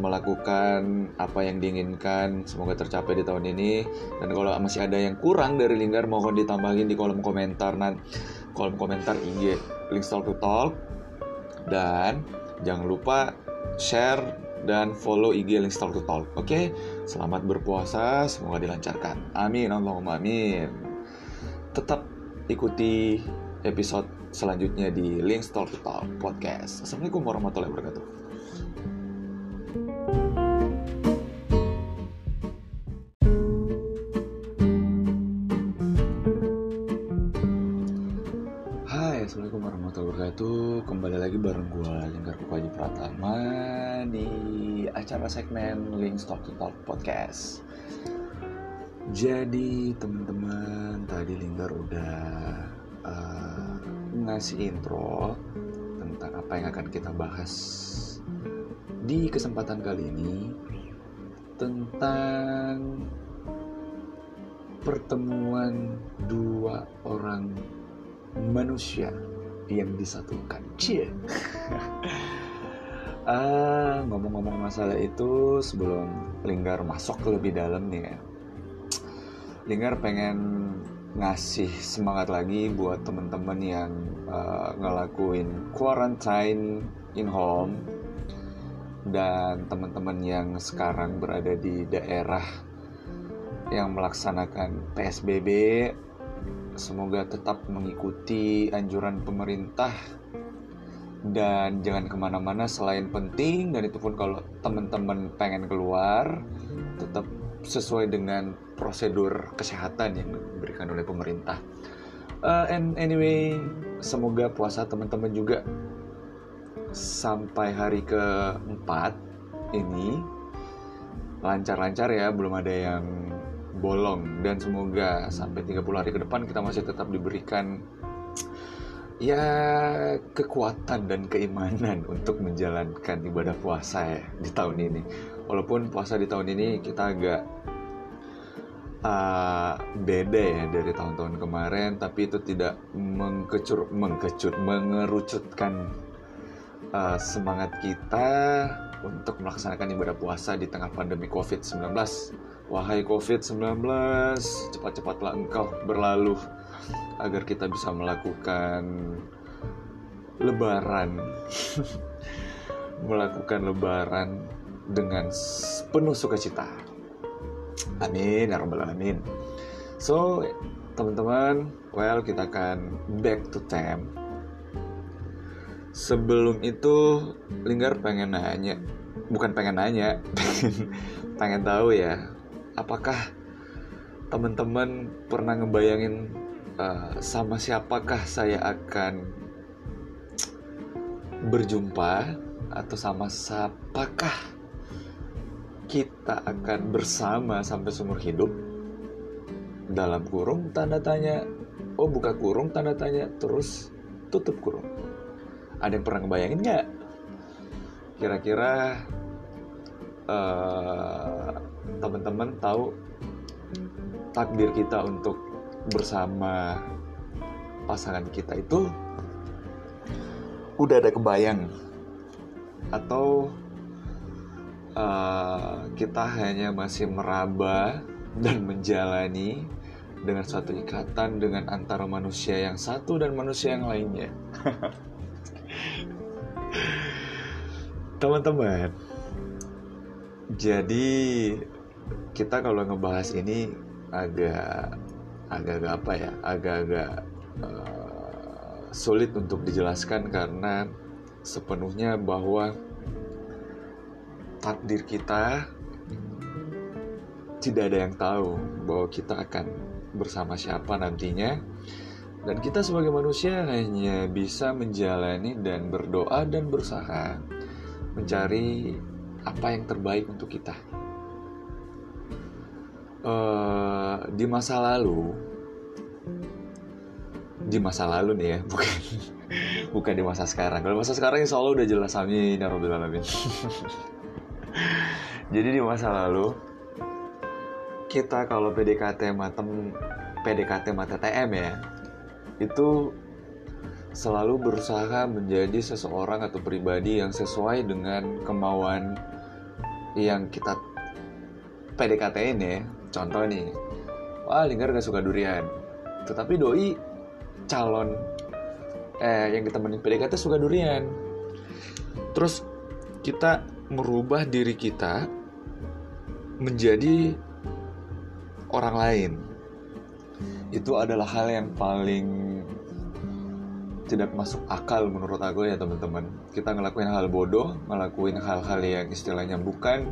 melakukan apa yang diinginkan semoga tercapai di tahun ini dan kalau masih ada yang kurang dari Linggar mohon ditambahin di kolom komentar nan kolom komentar IG link talk to talk dan jangan lupa share dan follow IG Link Talk to Talk. Oke, okay? selamat berpuasa, semoga dilancarkan. Amin, Allahumma amin. Tetap ikuti episode selanjutnya di Link Talk to Talk podcast. Assalamualaikum warahmatullahi wabarakatuh. Assalamualaikum warahmatullahi wabarakatuh Kembali lagi bareng gue Lingkar Kukaji Pratama Di acara segmen Links Talk to Talk Podcast Jadi teman-teman Tadi Lingkar udah uh, Ngasih intro Tentang apa yang akan kita bahas Di kesempatan kali ini Tentang Pertemuan dua orang manusia yang disatukan. Cie. ah, ngomong-ngomong masalah itu sebelum Linggar masuk lebih dalam nih ya. Linggar pengen ngasih semangat lagi buat temen-temen yang uh, ngelakuin quarantine in home dan teman-teman yang sekarang berada di daerah yang melaksanakan PSBB Semoga tetap mengikuti anjuran pemerintah dan jangan ke mana-mana selain penting dan itu pun kalau teman-teman pengen keluar tetap sesuai dengan prosedur kesehatan yang diberikan oleh pemerintah. Uh, and anyway, semoga puasa teman-teman juga sampai hari keempat ini lancar-lancar ya, belum ada yang bolong dan semoga sampai 30 hari ke depan kita masih tetap diberikan ya kekuatan dan keimanan untuk menjalankan ibadah puasa ya di tahun ini. Walaupun puasa di tahun ini kita agak uh, beda ya dari tahun-tahun kemarin, tapi itu tidak mengkecur, mengkecut, mengerucutkan uh, semangat kita untuk melaksanakan ibadah puasa di tengah pandemi COVID-19 Wahai COVID-19, cepat-cepatlah engkau berlalu agar kita bisa melakukan lebaran. melakukan lebaran dengan penuh sukacita. Amin ya rabbal alamin. So, teman-teman, well kita akan back to time. Sebelum itu, Linggar pengen nanya, bukan pengen nanya, pengen, pengen tahu ya, apakah teman-teman pernah ngebayangin uh, sama siapakah saya akan berjumpa atau sama siapakah kita akan bersama sampai seumur hidup. Dalam kurung tanda tanya. Oh buka kurung tanda tanya. Terus tutup kurung. Ada yang pernah ngebayangin nggak? Kira-kira uh, teman-teman tahu takdir kita untuk bersama pasangan kita itu? Udah ada kebayang? Atau uh, kita hanya masih meraba dan menjalani dengan suatu ikatan dengan antara manusia yang satu dan manusia yang lainnya. Teman-teman, jadi kita kalau ngebahas ini agak agak-agak apa ya agak-agak uh, sulit untuk dijelaskan karena sepenuhnya bahwa takdir kita tidak ada yang tahu bahwa kita akan bersama siapa nantinya dan kita sebagai manusia hanya bisa menjalani dan berdoa dan berusaha mencari apa yang terbaik untuk kita. Uh, di masa lalu, di masa lalu nih ya, bukan bukan di masa sekarang. Kalau masa sekarang insya Allah udah jelas amin ya robbal alamin. Jadi di masa lalu kita kalau PDKT matem PDKT mata TM ya itu selalu berusaha menjadi seseorang atau pribadi yang sesuai dengan kemauan yang kita PDKT ini ya. Contoh nih, wah Linggar gak suka durian. Tetapi Doi calon eh yang ditemenin PDKT suka durian. Terus kita merubah diri kita menjadi orang lain. Itu adalah hal yang paling tidak masuk akal menurut aku ya teman-teman. Kita ngelakuin hal bodoh ngelakuin hal-hal yang istilahnya bukan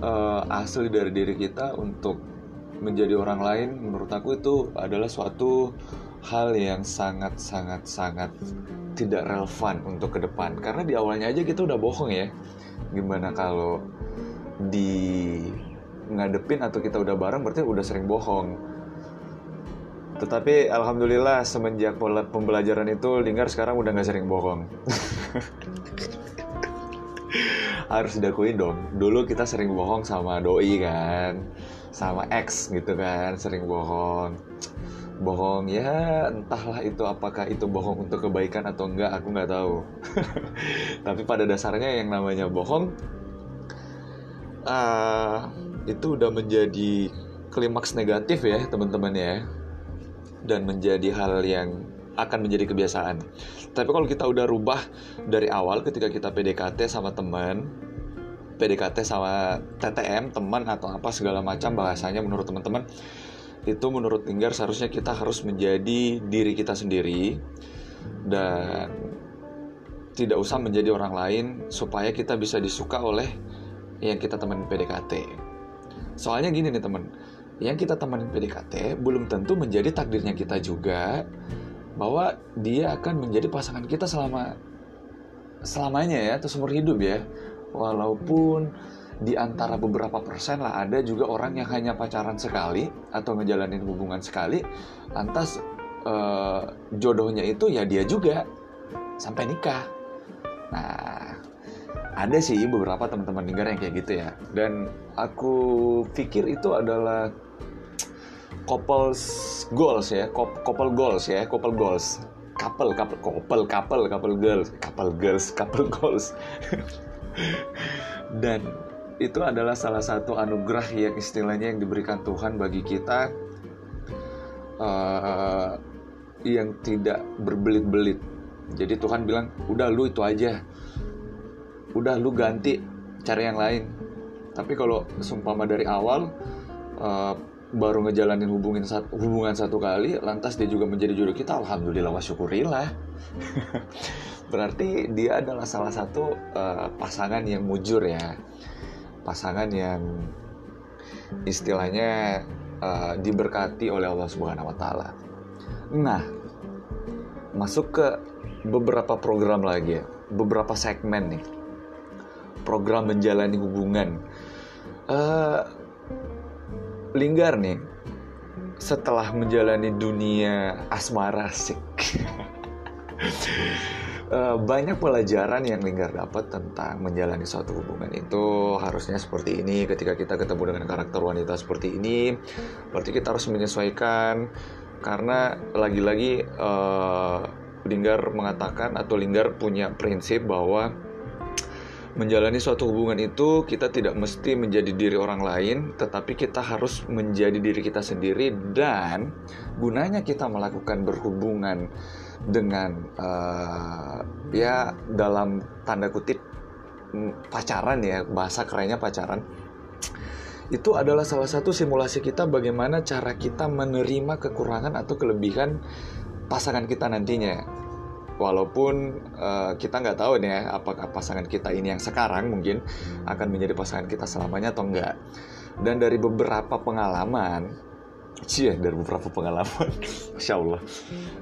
uh, asli dari diri kita untuk menjadi orang lain menurut aku itu adalah suatu hal yang sangat sangat sangat tidak relevan untuk ke depan. Karena di awalnya aja kita udah bohong ya gimana kalau di ngadepin atau kita udah bareng berarti udah sering bohong tetapi alhamdulillah semenjak pembelajaran itu Linggar sekarang udah nggak sering bohong. Harus diakuin dong. Dulu kita sering bohong sama doi kan, sama ex gitu kan, sering bohong. Bohong ya entahlah itu apakah itu bohong untuk kebaikan atau enggak aku nggak tahu. Tapi pada dasarnya yang namanya bohong uh, itu udah menjadi klimaks negatif ya teman-teman ya dan menjadi hal yang akan menjadi kebiasaan. Tapi kalau kita udah rubah dari awal ketika kita PDKT sama teman, PDKT sama TTM, teman atau apa segala macam bahasanya menurut teman-teman, itu menurut Linggar seharusnya kita harus menjadi diri kita sendiri dan tidak usah menjadi orang lain supaya kita bisa disuka oleh yang kita teman PDKT. Soalnya gini nih teman, yang kita temenin PDKT belum tentu menjadi takdirnya kita juga bahwa dia akan menjadi pasangan kita selama selamanya ya atau seumur hidup ya walaupun di antara beberapa persen lah ada juga orang yang hanya pacaran sekali atau ngejalanin hubungan sekali. Lantas eh, jodohnya itu ya dia juga sampai nikah. Nah ada sih beberapa teman-teman dengar yang kayak gitu ya. Dan aku pikir itu adalah couples goals ya couple goals ya couple goals. Couple couple couple couple couple girls couple girls couple goals. Dan itu adalah salah satu anugerah yang istilahnya yang diberikan Tuhan bagi kita uh, yang tidak berbelit-belit. Jadi Tuhan bilang, udah lu itu aja, udah lu ganti cari yang lain. Tapi kalau sumpama dari awal uh, baru ngejalanin hubungan satu, hubungan satu kali lantas dia juga menjadi jodoh kita alhamdulillah wa syukurillah berarti dia adalah salah satu uh, pasangan yang mujur ya pasangan yang istilahnya uh, diberkati oleh Allah Subhanahu wa taala. Nah, masuk ke beberapa program lagi ya, beberapa segmen nih. Program menjalani hubungan. Uh, Linggar nih setelah menjalani dunia asmara sik eh, banyak pelajaran yang Linggar dapat tentang menjalani suatu hubungan itu harusnya seperti ini. Ketika kita ketemu dengan karakter wanita seperti ini berarti kita harus menyesuaikan. Karena lagi-lagi uh, Linggar mengatakan atau Linggar punya prinsip bahwa menjalani suatu hubungan itu kita tidak mesti menjadi diri orang lain, tetapi kita harus menjadi diri kita sendiri dan gunanya kita melakukan berhubungan dengan uh, ya dalam tanda kutip mm, pacaran ya bahasa kerennya pacaran itu adalah salah satu simulasi kita bagaimana cara kita menerima kekurangan atau kelebihan pasangan kita nantinya. Walaupun uh, kita nggak tahu nih ya apakah pasangan kita ini yang sekarang mungkin akan menjadi pasangan kita selamanya atau enggak dan dari beberapa pengalaman Cie, dari beberapa pengalaman. Masya Allah.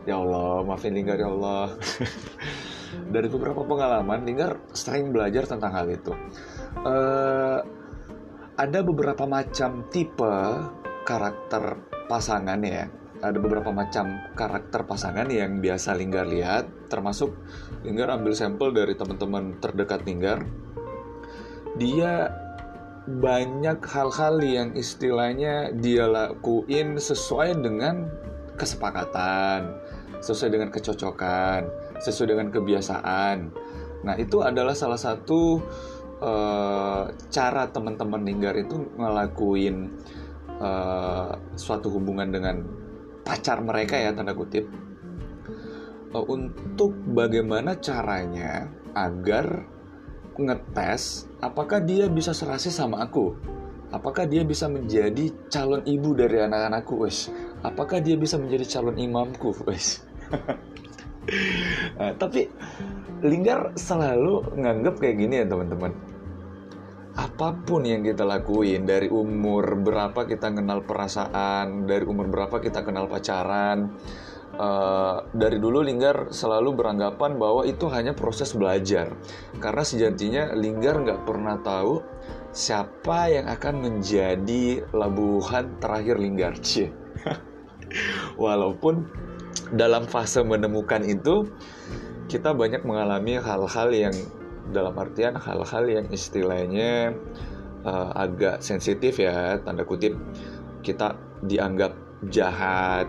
Ya Allah, maafin Linggar ya Allah. Dari beberapa pengalaman Linggar sering belajar tentang hal itu. Uh, Ada beberapa macam tipe karakter pasangan ya. Ada beberapa macam karakter pasangan yang biasa Linggar lihat, termasuk Linggar ambil sampel dari teman-teman terdekat Linggar. Dia banyak hal-hal yang istilahnya dia lakuin sesuai dengan kesepakatan, sesuai dengan kecocokan, sesuai dengan kebiasaan. Nah, itu adalah salah satu uh, cara teman-teman Linggar itu ngelakuin uh, suatu hubungan dengan pacar mereka ya tanda kutip uh, untuk bagaimana caranya agar ngetes apakah dia bisa serasi sama aku? Apakah dia bisa menjadi calon ibu dari anak-anakku wes? Apakah dia bisa menjadi calon imamku wes? Uh, tapi Linggar selalu nganggep kayak gini ya teman-teman. Apa pun yang kita lakuin dari umur berapa kita kenal perasaan dari umur berapa kita kenal pacaran uh, dari dulu Linggar selalu beranggapan bahwa itu hanya proses belajar. Karena sejatinya Linggar nggak pernah tahu siapa yang akan menjadi labuhan terakhir Linggar. Walaupun dalam fase menemukan itu kita banyak mengalami hal-hal yang dalam artian hal-hal yang istilahnya uh, agak sensitif ya tanda kutip kita dianggap jahat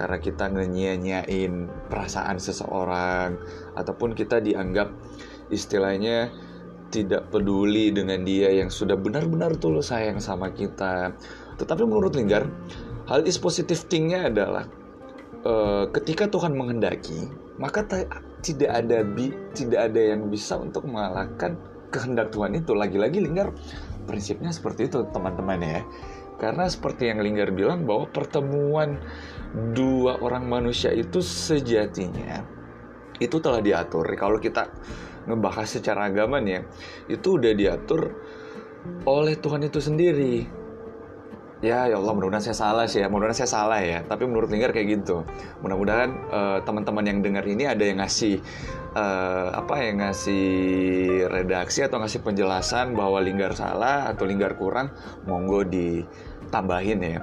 karena kita ngenyia-nyiain perasaan seseorang ataupun kita dianggap istilahnya tidak peduli dengan dia yang sudah benar-benar tulus sayang sama kita. Tetapi menurut Linggar, hal is positive thingnya adalah uh, ketika Tuhan menghendaki, maka tidak ada bi tidak ada yang bisa untuk mengalahkan kehendak Tuhan itu lagi-lagi Linggar prinsipnya seperti itu teman-teman ya karena seperti yang Linggar bilang bahwa pertemuan dua orang manusia itu sejatinya itu telah diatur. Kalau kita ngebahas secara agama nih ya itu udah diatur oleh Tuhan itu sendiri. Ya ya Allah mudah-mudahan saya salah sih ya mudah-mudahan saya salah ya. Tapi menurut Linggar kayak gitu. Mudah-mudahan uh, teman-teman yang dengar ini ada yang ngasih uh, apa yang ngasih redaksi atau ngasih penjelasan bahwa Linggar salah atau Linggar kurang monggo ditambahin ya.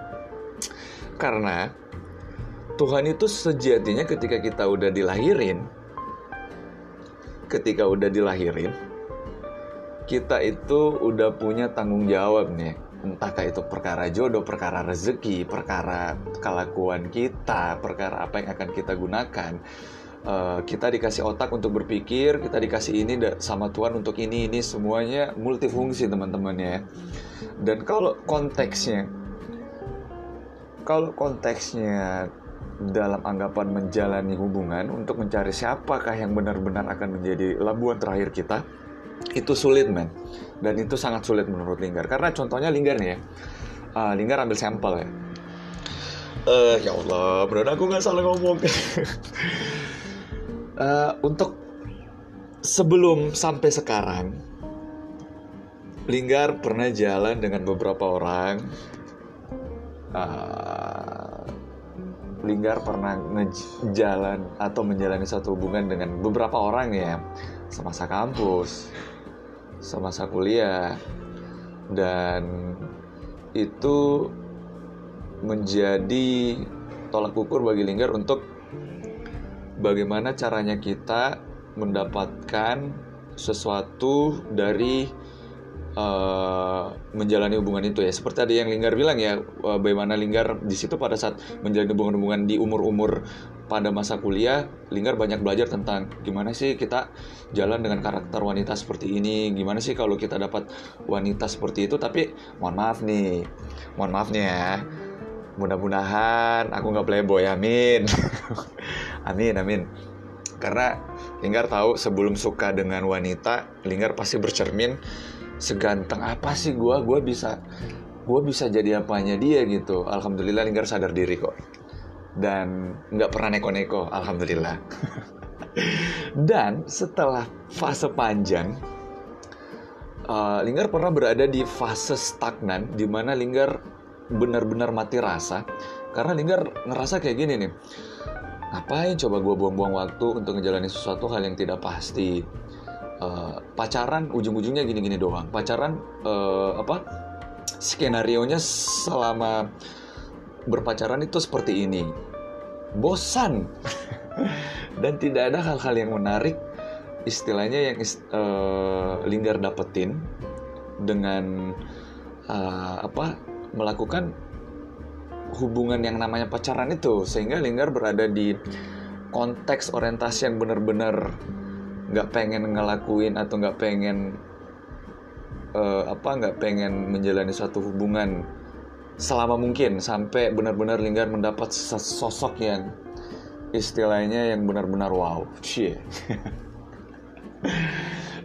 Karena Tuhan itu sejatinya ketika kita udah dilahirin ketika udah dilahirin kita itu udah punya tanggung jawab nih entahkah itu perkara jodoh, perkara rezeki, perkara kelakuan kita, perkara apa yang akan kita gunakan. Uh, kita dikasih otak untuk berpikir, kita dikasih ini sama Tuhan untuk ini ini semuanya multifungsi teman-teman ya. Dan kalau konteksnya, kalau konteksnya dalam anggapan menjalani hubungan untuk mencari siapakah yang benar-benar akan menjadi labuan terakhir kita, itu sulit men. Dan itu sangat sulit menurut Linggar. Karena contohnya Linggar nih ya. Uh, Linggar ambil sampel ya. Uh, ya Allah benar aku nggak salah ngomong. Uh, untuk sebelum sampai sekarang Linggar pernah jalan dengan beberapa orang. Uh, Linggar pernah ngejalan atau menjalani satu hubungan dengan beberapa orang ya. Semasa kampus, semasa kuliah, dan itu menjadi tolak ukur bagi Linggar untuk bagaimana caranya kita mendapatkan sesuatu dari uh, menjalani hubungan itu ya. Seperti tadi yang Linggar bilang ya uh, bagaimana Linggar di situ pada saat menjalani hubungan-hubungan di umur-umur pada masa kuliah Linggar banyak belajar tentang gimana sih kita jalan dengan karakter wanita seperti ini gimana sih kalau kita dapat wanita seperti itu. Tapi mohon maaf nih mohon maafnya ya. Mudah-mudahan aku nggak playboy amin. Amin amin. Karena Linggar tahu sebelum suka dengan wanita Linggar pasti bercermin seganteng apa sih gue gue bisa gue bisa jadi apanya dia gitu. Alhamdulillah Linggar sadar diri kok. Dan nggak pernah neko-neko alhamdulillah. Dan setelah fase panjang uh, Linggar pernah berada di fase stagnan di mana Linggar benar-benar mati rasa. Karena Linggar ngerasa kayak gini nih ngapain coba gue buang-buang waktu untuk ngejalanin sesuatu hal yang tidak pasti uh, pacaran ujung-ujungnya gini-gini doang. Pacaran uh, apa skenario nya selama berpacaran itu seperti ini. Bosan. Dan tidak ada hal-hal yang menarik istilahnya yang uh, Linggar dapetin dengan uh, apa melakukan hubungan yang namanya pacaran itu. Sehingga Linggar berada di konteks orientasi yang benar-benar nggak pengen ngelakuin atau nggak pengen uh, apa nggak pengen menjalani suatu hubungan selama mungkin sampai benar-benar Linggar mendapat sosok yang istilahnya yang benar-benar wow. Cie.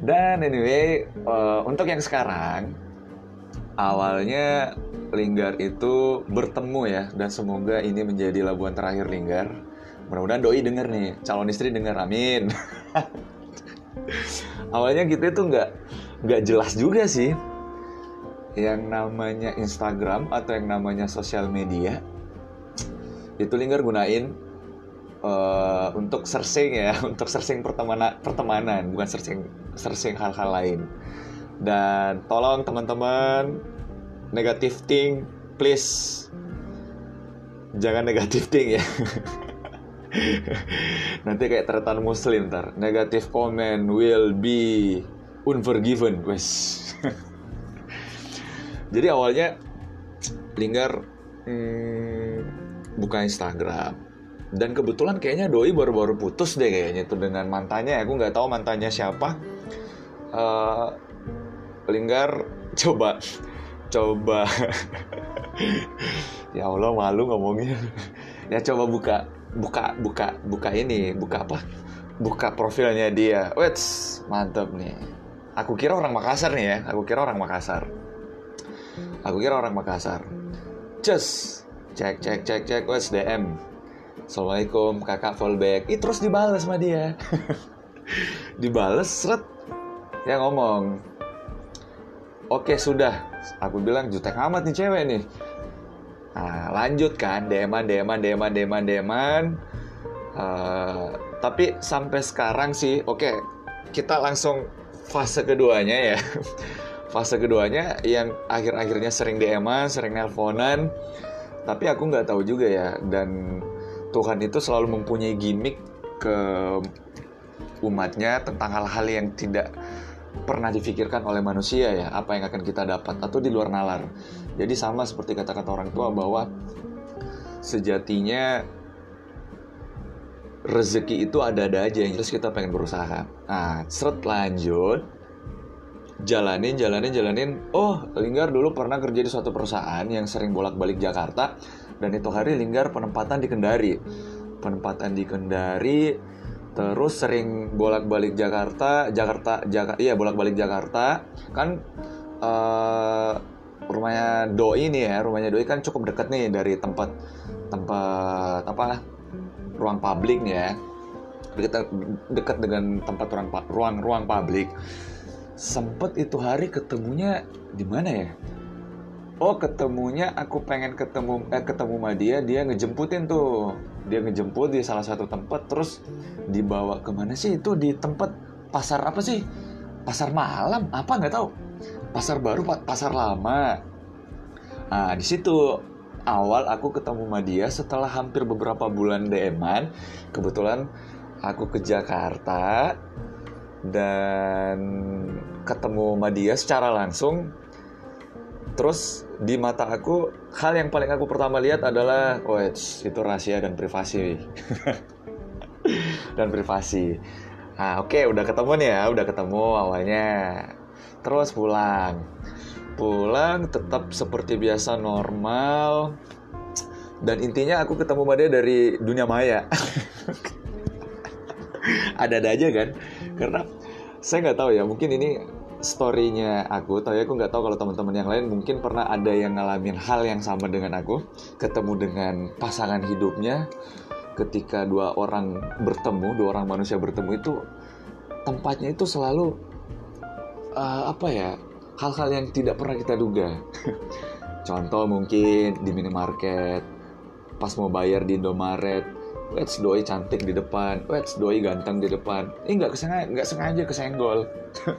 Dan anyway, uh, untuk yang sekarang awalnya Linggar itu bertemu ya dan semoga ini menjadi labuan terakhir Linggar. Mudah-mudahan doi denger nih, calon istri denger, amin. awalnya kita itu nggak nggak jelas juga sih yang namanya Instagram atau yang namanya sosial media itu Linggar gunain uh, untuk searching ya, untuk searching pertemanan, pertemanan bukan searching searching hal-hal lain. Dan tolong teman-teman negatif thing please jangan negatif thing ya. Nanti kayak tertan muslim ntar. Negatif comment will be unforgiven, wes. Jadi awalnya Linggar hmm, buka Instagram dan kebetulan kayaknya Doi baru-baru putus deh kayaknya itu dengan mantannya. Aku nggak tahu mantannya siapa. Uh, Linggar coba coba ya Allah malu ngomongnya ya coba buka buka buka buka ini buka apa buka profilnya dia wait mantap nih aku kira orang Makassar nih ya aku kira orang Makassar Aku kira orang Makassar. Just cek cek cek cek wes DM. Assalamualaikum kakak fallback. Ih terus dibales sama dia. dibales seret. Ya ngomong. Oke sudah. Aku bilang jutek amat nih cewek nih. Nah, lanjut kan deman deman deman deman deman. Uh, tapi sampai sekarang sih, oke okay, kita langsung fase keduanya ya. fase keduanya yang akhir-akhirnya sering DM-an, sering nelponan, tapi aku nggak tahu juga ya. Dan Tuhan itu selalu mempunyai gimmick ke umatnya tentang hal-hal yang tidak pernah difikirkan oleh manusia ya apa yang akan kita dapat atau di luar nalar jadi sama seperti kata-kata orang tua bahwa sejatinya rezeki itu ada-ada aja yang jelas kita pengen berusaha. Nah seret lanjut. Jalanin jalanin jalanin. Oh Linggar dulu pernah kerja di suatu perusahaan yang sering bolak-balik Jakarta dan itu hari Linggar penempatan di Kendari. Penempatan di Kendari terus sering bolak-balik Jakarta Jakarta Jakarta iya bolak-balik Jakarta. Kan uh, rumahnya Doi ini ya rumahnya Doi kan cukup dekat nih dari tempat tempat apa ruang publik ya. Dekat dekat dengan tempat ruang ruang ruang publik. Sempet itu hari ketemunya di mana ya? Oh ketemunya aku pengen ketemu eh ketemu sama dia dia ngejemputin tuh. Dia ngejemput di salah satu tempat terus dibawa ke mana sih? Itu di tempat pasar apa sih? Pasar malam? Apa? Nggak tahu pasar baru pasar lama. Nah di situ awal aku ketemu sama dia setelah hampir beberapa bulan DM-an kebetulan aku ke Jakarta dan ketemu sama dia secara langsung. Terus di mata aku hal yang paling aku pertama lihat adalah oh itu rahasia dan privasi. Dan privasi. Nah oke okay, udah ketemu nih ya udah ketemu awalnya terus pulang. Pulang tetap seperti biasa normal. Dan intinya aku ketemu sama dia dari dunia maya. Ada-ada aja kan? Karena saya nggak tahu ya mungkin ini storynya aku, tapi aku nggak tahu kalau teman-teman yang lain mungkin pernah ada yang ngalamin hal yang sama dengan aku, ketemu dengan pasangan hidupnya, ketika dua orang bertemu, dua orang manusia bertemu itu tempatnya itu selalu uh, apa ya, hal-hal yang tidak pernah kita duga. Contoh mungkin di minimarket, pas mau bayar di Indomaret, Wets doi cantik di depan, Wets doi ganteng di depan. Ini nggak kesengaja, nggak sengaja kesenggol.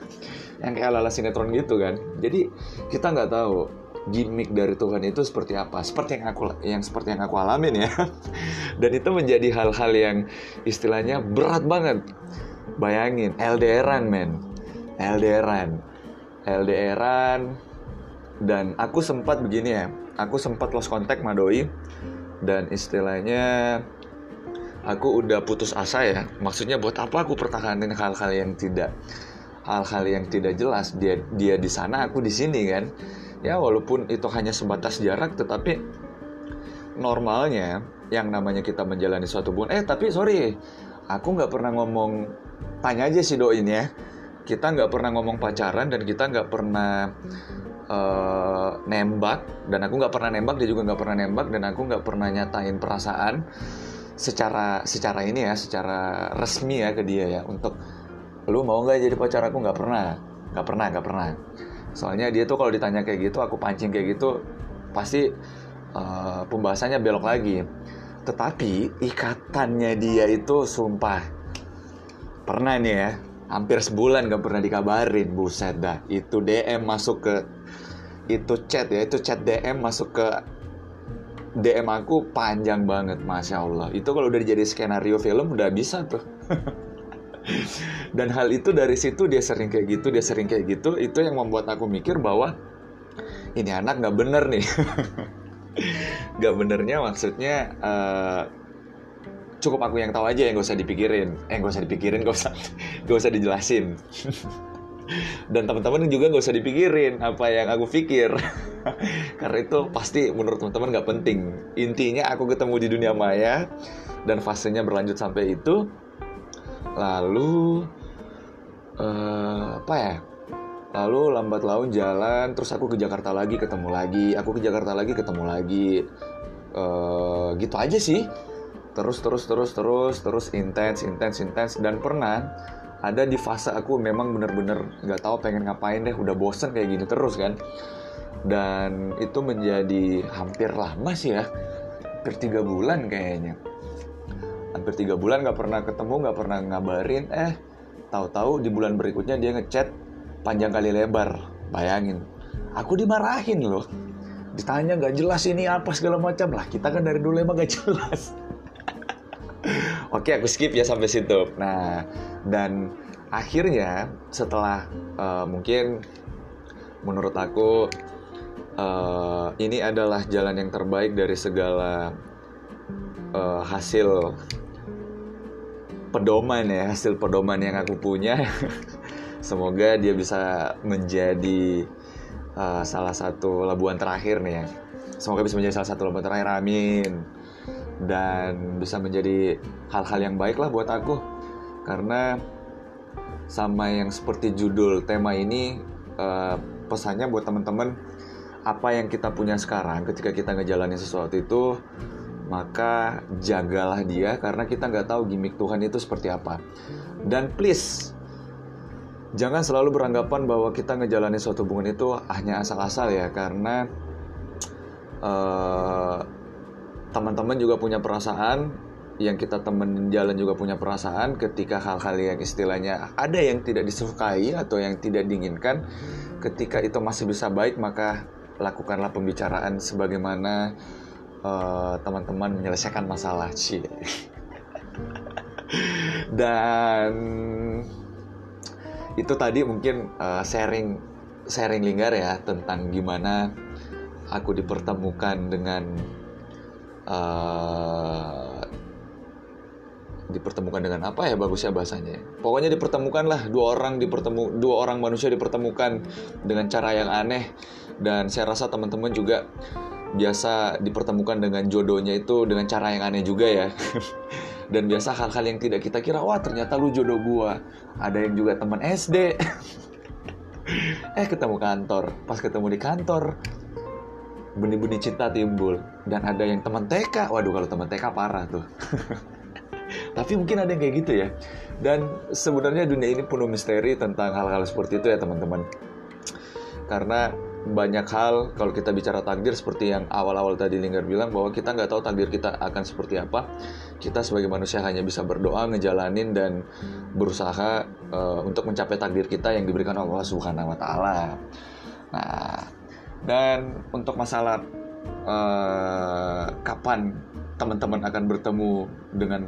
yang kayak ala sinetron gitu kan. Jadi kita nggak tahu gimmick dari Tuhan itu seperti apa. Seperti yang aku yang seperti yang aku alamin ya. Dan itu menjadi hal-hal yang istilahnya berat banget. Bayangin LDRan men. LDRan. LDRan dan aku sempat begini ya. Aku sempat lost contact sama doi dan istilahnya aku udah putus asa ya maksudnya buat apa aku pertahanin hal-hal yang tidak hal-hal yang tidak jelas dia dia di sana aku di sini kan ya walaupun itu hanya sebatas jarak tetapi normalnya yang namanya kita menjalani suatu hubungan eh tapi sorry aku nggak pernah ngomong tanya aja si doin ya kita nggak pernah ngomong pacaran dan kita nggak pernah uh, nembak. Dan aku nggak pernah nembak dia juga nggak pernah nembak dan aku nggak pernah nyatain perasaan secara secara ini ya secara resmi ya ke dia ya. Untuk lu mau nggak jadi pacar aku? Nggak pernah. Nggak pernah nggak pernah. Soalnya dia tuh kalau ditanya kayak gitu aku pancing kayak gitu pasti uh, pembahasannya belok lagi. Tetapi ikatannya dia itu sumpah pernah nih ya hampir sebulan gak pernah dikabarin buset dah itu DM masuk ke itu chat ya itu chat DM masuk ke DM aku panjang banget, masya Allah. Itu kalau udah jadi skenario film udah bisa tuh. Dan hal itu dari situ dia sering kayak gitu, dia sering kayak gitu. Itu yang membuat aku mikir bahwa ini anak nggak bener nih. gak benernya maksudnya uh, cukup aku yang tahu aja yang gak usah dipikirin. Eh gak usah dipikirin, gak usah gak usah dijelasin. dan teman-teman juga gak usah dipikirin apa yang aku pikir. Karena itu pasti menurut teman-teman gak penting. Intinya aku ketemu di dunia maya dan fasenya berlanjut sampai itu. Lalu uh, apa ya? Lalu lambat laun jalan terus aku ke Jakarta lagi ketemu lagi aku ke Jakarta lagi ketemu lagi. Uh, gitu aja sih terus terus terus terus terus intens intens intens. Dan pernah ada di fase aku memang bener-bener nggak tahu pengen ngapain deh udah bosen kayak gini terus kan? Dan itu menjadi hampir lama sih ya hampir tiga bulan kayaknya. Hampir tiga bulan nggak pernah ketemu nggak pernah ngabarin. Eh tahu-tahu di bulan berikutnya dia ngechat panjang kali lebar. Bayangin aku dimarahin loh. Ditanya nggak jelas ini apa segala macam. Lah kita kan dari dulu emang gak jelas Oke, aku skip ya sampai situ. Nah, dan akhirnya setelah uh, mungkin menurut aku uh, ini adalah jalan yang terbaik dari segala uh, hasil pedoman ya, hasil pedoman yang aku punya. Semoga dia bisa menjadi uh, salah satu labuan terakhir nih ya. Semoga bisa menjadi salah satu labuan terakhir. Amin dan bisa menjadi hal-hal yang baik lah buat aku. Karena sama yang seperti judul tema ini uh, pesannya buat teman-teman apa yang kita punya sekarang ketika kita ngejalanin sesuatu itu maka jagalah dia karena kita nggak tahu gimmick Tuhan itu seperti apa. Dan please jangan selalu beranggapan bahwa kita ngejalanin suatu hubungan itu hanya asal-asal ya karena uh, teman-teman juga punya perasaan yang kita temen jalan juga punya perasaan ketika hal-hal yang istilahnya ada yang tidak disukai atau yang tidak diinginkan ketika itu masih bisa baik maka lakukanlah pembicaraan sebagaimana uh, teman-teman menyelesaikan masalah sih dan itu tadi mungkin uh, sharing sharing linggar ya tentang gimana aku dipertemukan dengan uh, dipertemukan dengan apa ya bagusnya bahasanya? Pokoknya dipertemukan lah dua orang dipertemu dua orang manusia dipertemukan dengan cara yang aneh. Dan saya rasa teman-teman juga biasa dipertemukan dengan jodohnya itu dengan cara yang aneh juga ya. Dan biasa hal-hal yang tidak kita kira wah ternyata lu jodoh gua. Ada yang juga teman SD eh ketemu kantor. Pas ketemu di kantor benih-benih cinta timbul. Dan ada yang teman TK waduh kalau teman TK parah tuh. Tapi mungkin ada yang kayak gitu ya. Dan sebenarnya dunia ini penuh misteri tentang hal-hal seperti itu ya teman-teman. Karena banyak hal kalau kita bicara takdir seperti yang awal-awal tadi Linggar bilang bahwa kita nggak tahu takdir kita akan seperti apa. Kita sebagai manusia hanya bisa berdoa ngejalanin dan berusaha uh, untuk mencapai takdir kita yang diberikan Allah Subhanahu Wa Taala. Nah dan untuk masalah uh, kapan teman-teman akan bertemu dengan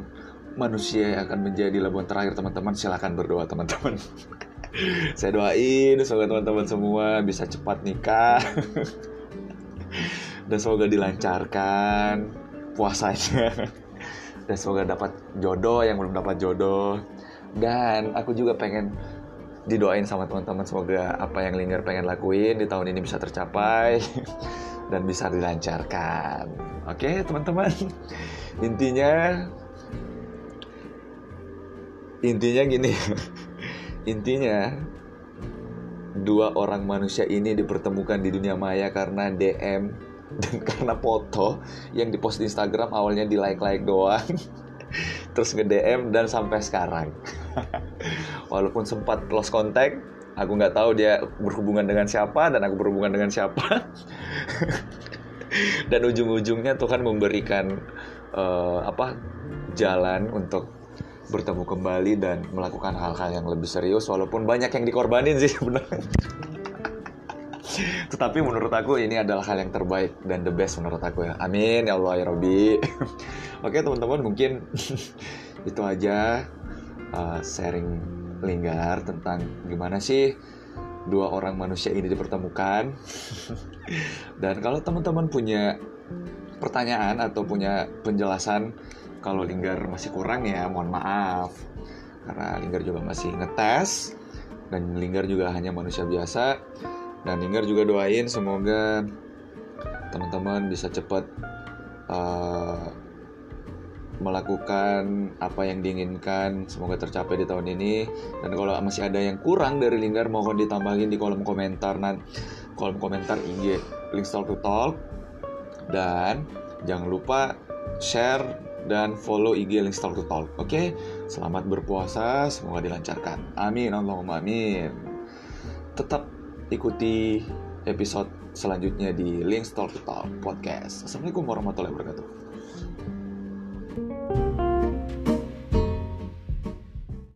manusia yang akan menjadi labuan terakhir teman-teman silahkan berdoa teman-teman. Saya doain semoga teman-teman semua bisa cepat nikah. Dan semoga dilancarkan puasanya. Dan semoga dapat jodoh yang belum dapat jodoh. Dan aku juga pengen didoain sama teman-teman semoga apa yang Linggar pengen lakuin di tahun ini bisa tercapai dan bisa dilancarkan. Oke teman-teman. Intinya intinya gini. Intinya, dua orang manusia ini dipertemukan di dunia maya karena DM dan karena foto yang dipost di Instagram awalnya di like-like doang. Terus nge-DM dan sampai sekarang. Walaupun sempat lost contact, aku nggak tahu dia berhubungan dengan siapa dan aku berhubungan dengan siapa. dan ujung-ujungnya Tuhan memberikan uh, apa jalan untuk bertemu kembali dan melakukan hal-hal yang lebih serius walaupun banyak yang dikorbanin sih sebenarnya. Tetapi menurut aku ini adalah hal yang terbaik dan the best menurut aku ya. Amin ya Allah ya Robi. Oke teman-teman mungkin itu aja uh, sharing linggar tentang gimana sih dua orang manusia ini dipertemukan. dan kalau teman-teman punya pertanyaan atau punya penjelasan kalau Linggar masih kurang ya mohon maaf karena Linggar juga masih ngetes dan Linggar juga hanya manusia biasa dan Linggar juga doain semoga teman-teman bisa cepat uh, melakukan apa yang diinginkan semoga tercapai di tahun ini dan kalau masih ada yang kurang dari Linggar mohon ditambahin di kolom komentar nan kolom komentar IG link to talk dan jangan lupa share dan follow IG Link Talk to Talk. Oke, okay? selamat berpuasa, semoga dilancarkan. Amin, Allahumma amin. Tetap ikuti episode selanjutnya di Link Talk to Talk podcast. Assalamualaikum warahmatullahi wabarakatuh.